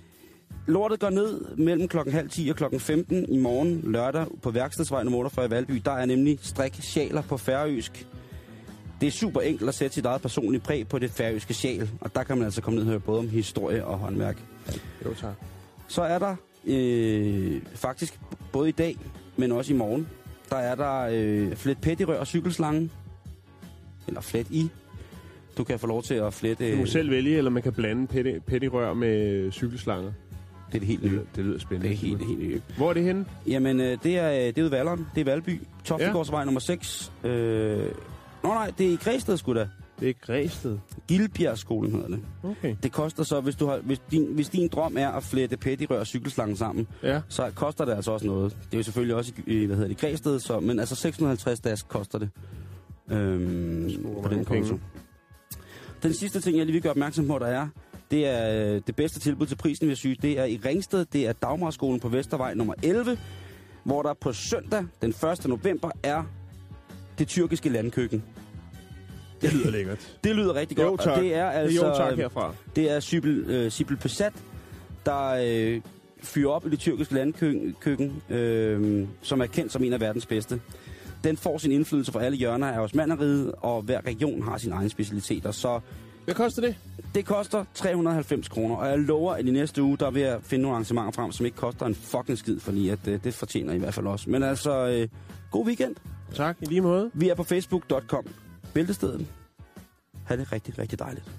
Lortet går ned mellem klokken halv 10 og klokken 15 i morgen lørdag på værkstedsvej nummer 48 i Valby. Der er nemlig strik sjaler på færøsk. Det er super enkelt at sætte sit eget personlige præg på det færøske sjal, og der kan man altså komme ned og høre både om historie og håndværk. Jo, tak. Så er der øh, faktisk både i dag, men også i morgen, der er der øh, flet pettirør og cykelslange. Eller flet i. Du kan få lov til at flette... Du må selv vælge, eller man kan blande petti- pettirør med cykelslanger. Det er det helt nye. Det, det lyder spændende. Det er helt, helt nye. Hvor er det henne? Jamen, øh, det er, det er ude i Valleren. Det er Valby. Toftegårdsvej nummer 6. Øh, nå nej, det er i Græsted, sgu da. Det er Græsted. Gildbjergskolen hedder det. Okay. Det koster så, hvis, du har, hvis, din, hvis din drøm er at flette pettirør og cykelslangen sammen, Ja. så koster det altså også noget. Det er jo selvfølgelig også i, hvad hedder det, Græsted, så, men altså 650 dask koster det øhm, på den konto. Den sidste ting, jeg lige vil gøre opmærksom på, der er, det er øh, det bedste tilbud til prisen, vil jeg sige. Det er i Ringsted, det er Dagmarskolen på Vestervej nummer 11, hvor der på søndag den 1. november er det tyrkiske landkøkken. Det lyder lækkert. Det lyder rigtig godt. Jo, tak. Og det er altså, Jo, tak herfra. det er Sibel, øh, Sibel Pesat, der øh, fyrer op i det tyrkiske landkøkken, køkken, øh, som er kendt som en af verdens bedste. Den får sin indflydelse fra alle hjørner af Osmanderiget, og hver region har sine egne specialiteter. Så Hvad koster det? det koster 390 kroner, og jeg lover, at i næste uge, der vil jeg finde nogle arrangementer frem, som ikke koster en fucking skid, fordi at, øh, det fortjener I, i hvert fald også. Men altså, øh, god weekend. Tak, i lige måde. Vi er på facebook.com. Bæltestedet. Ha' det rigtig, rigtig dejligt.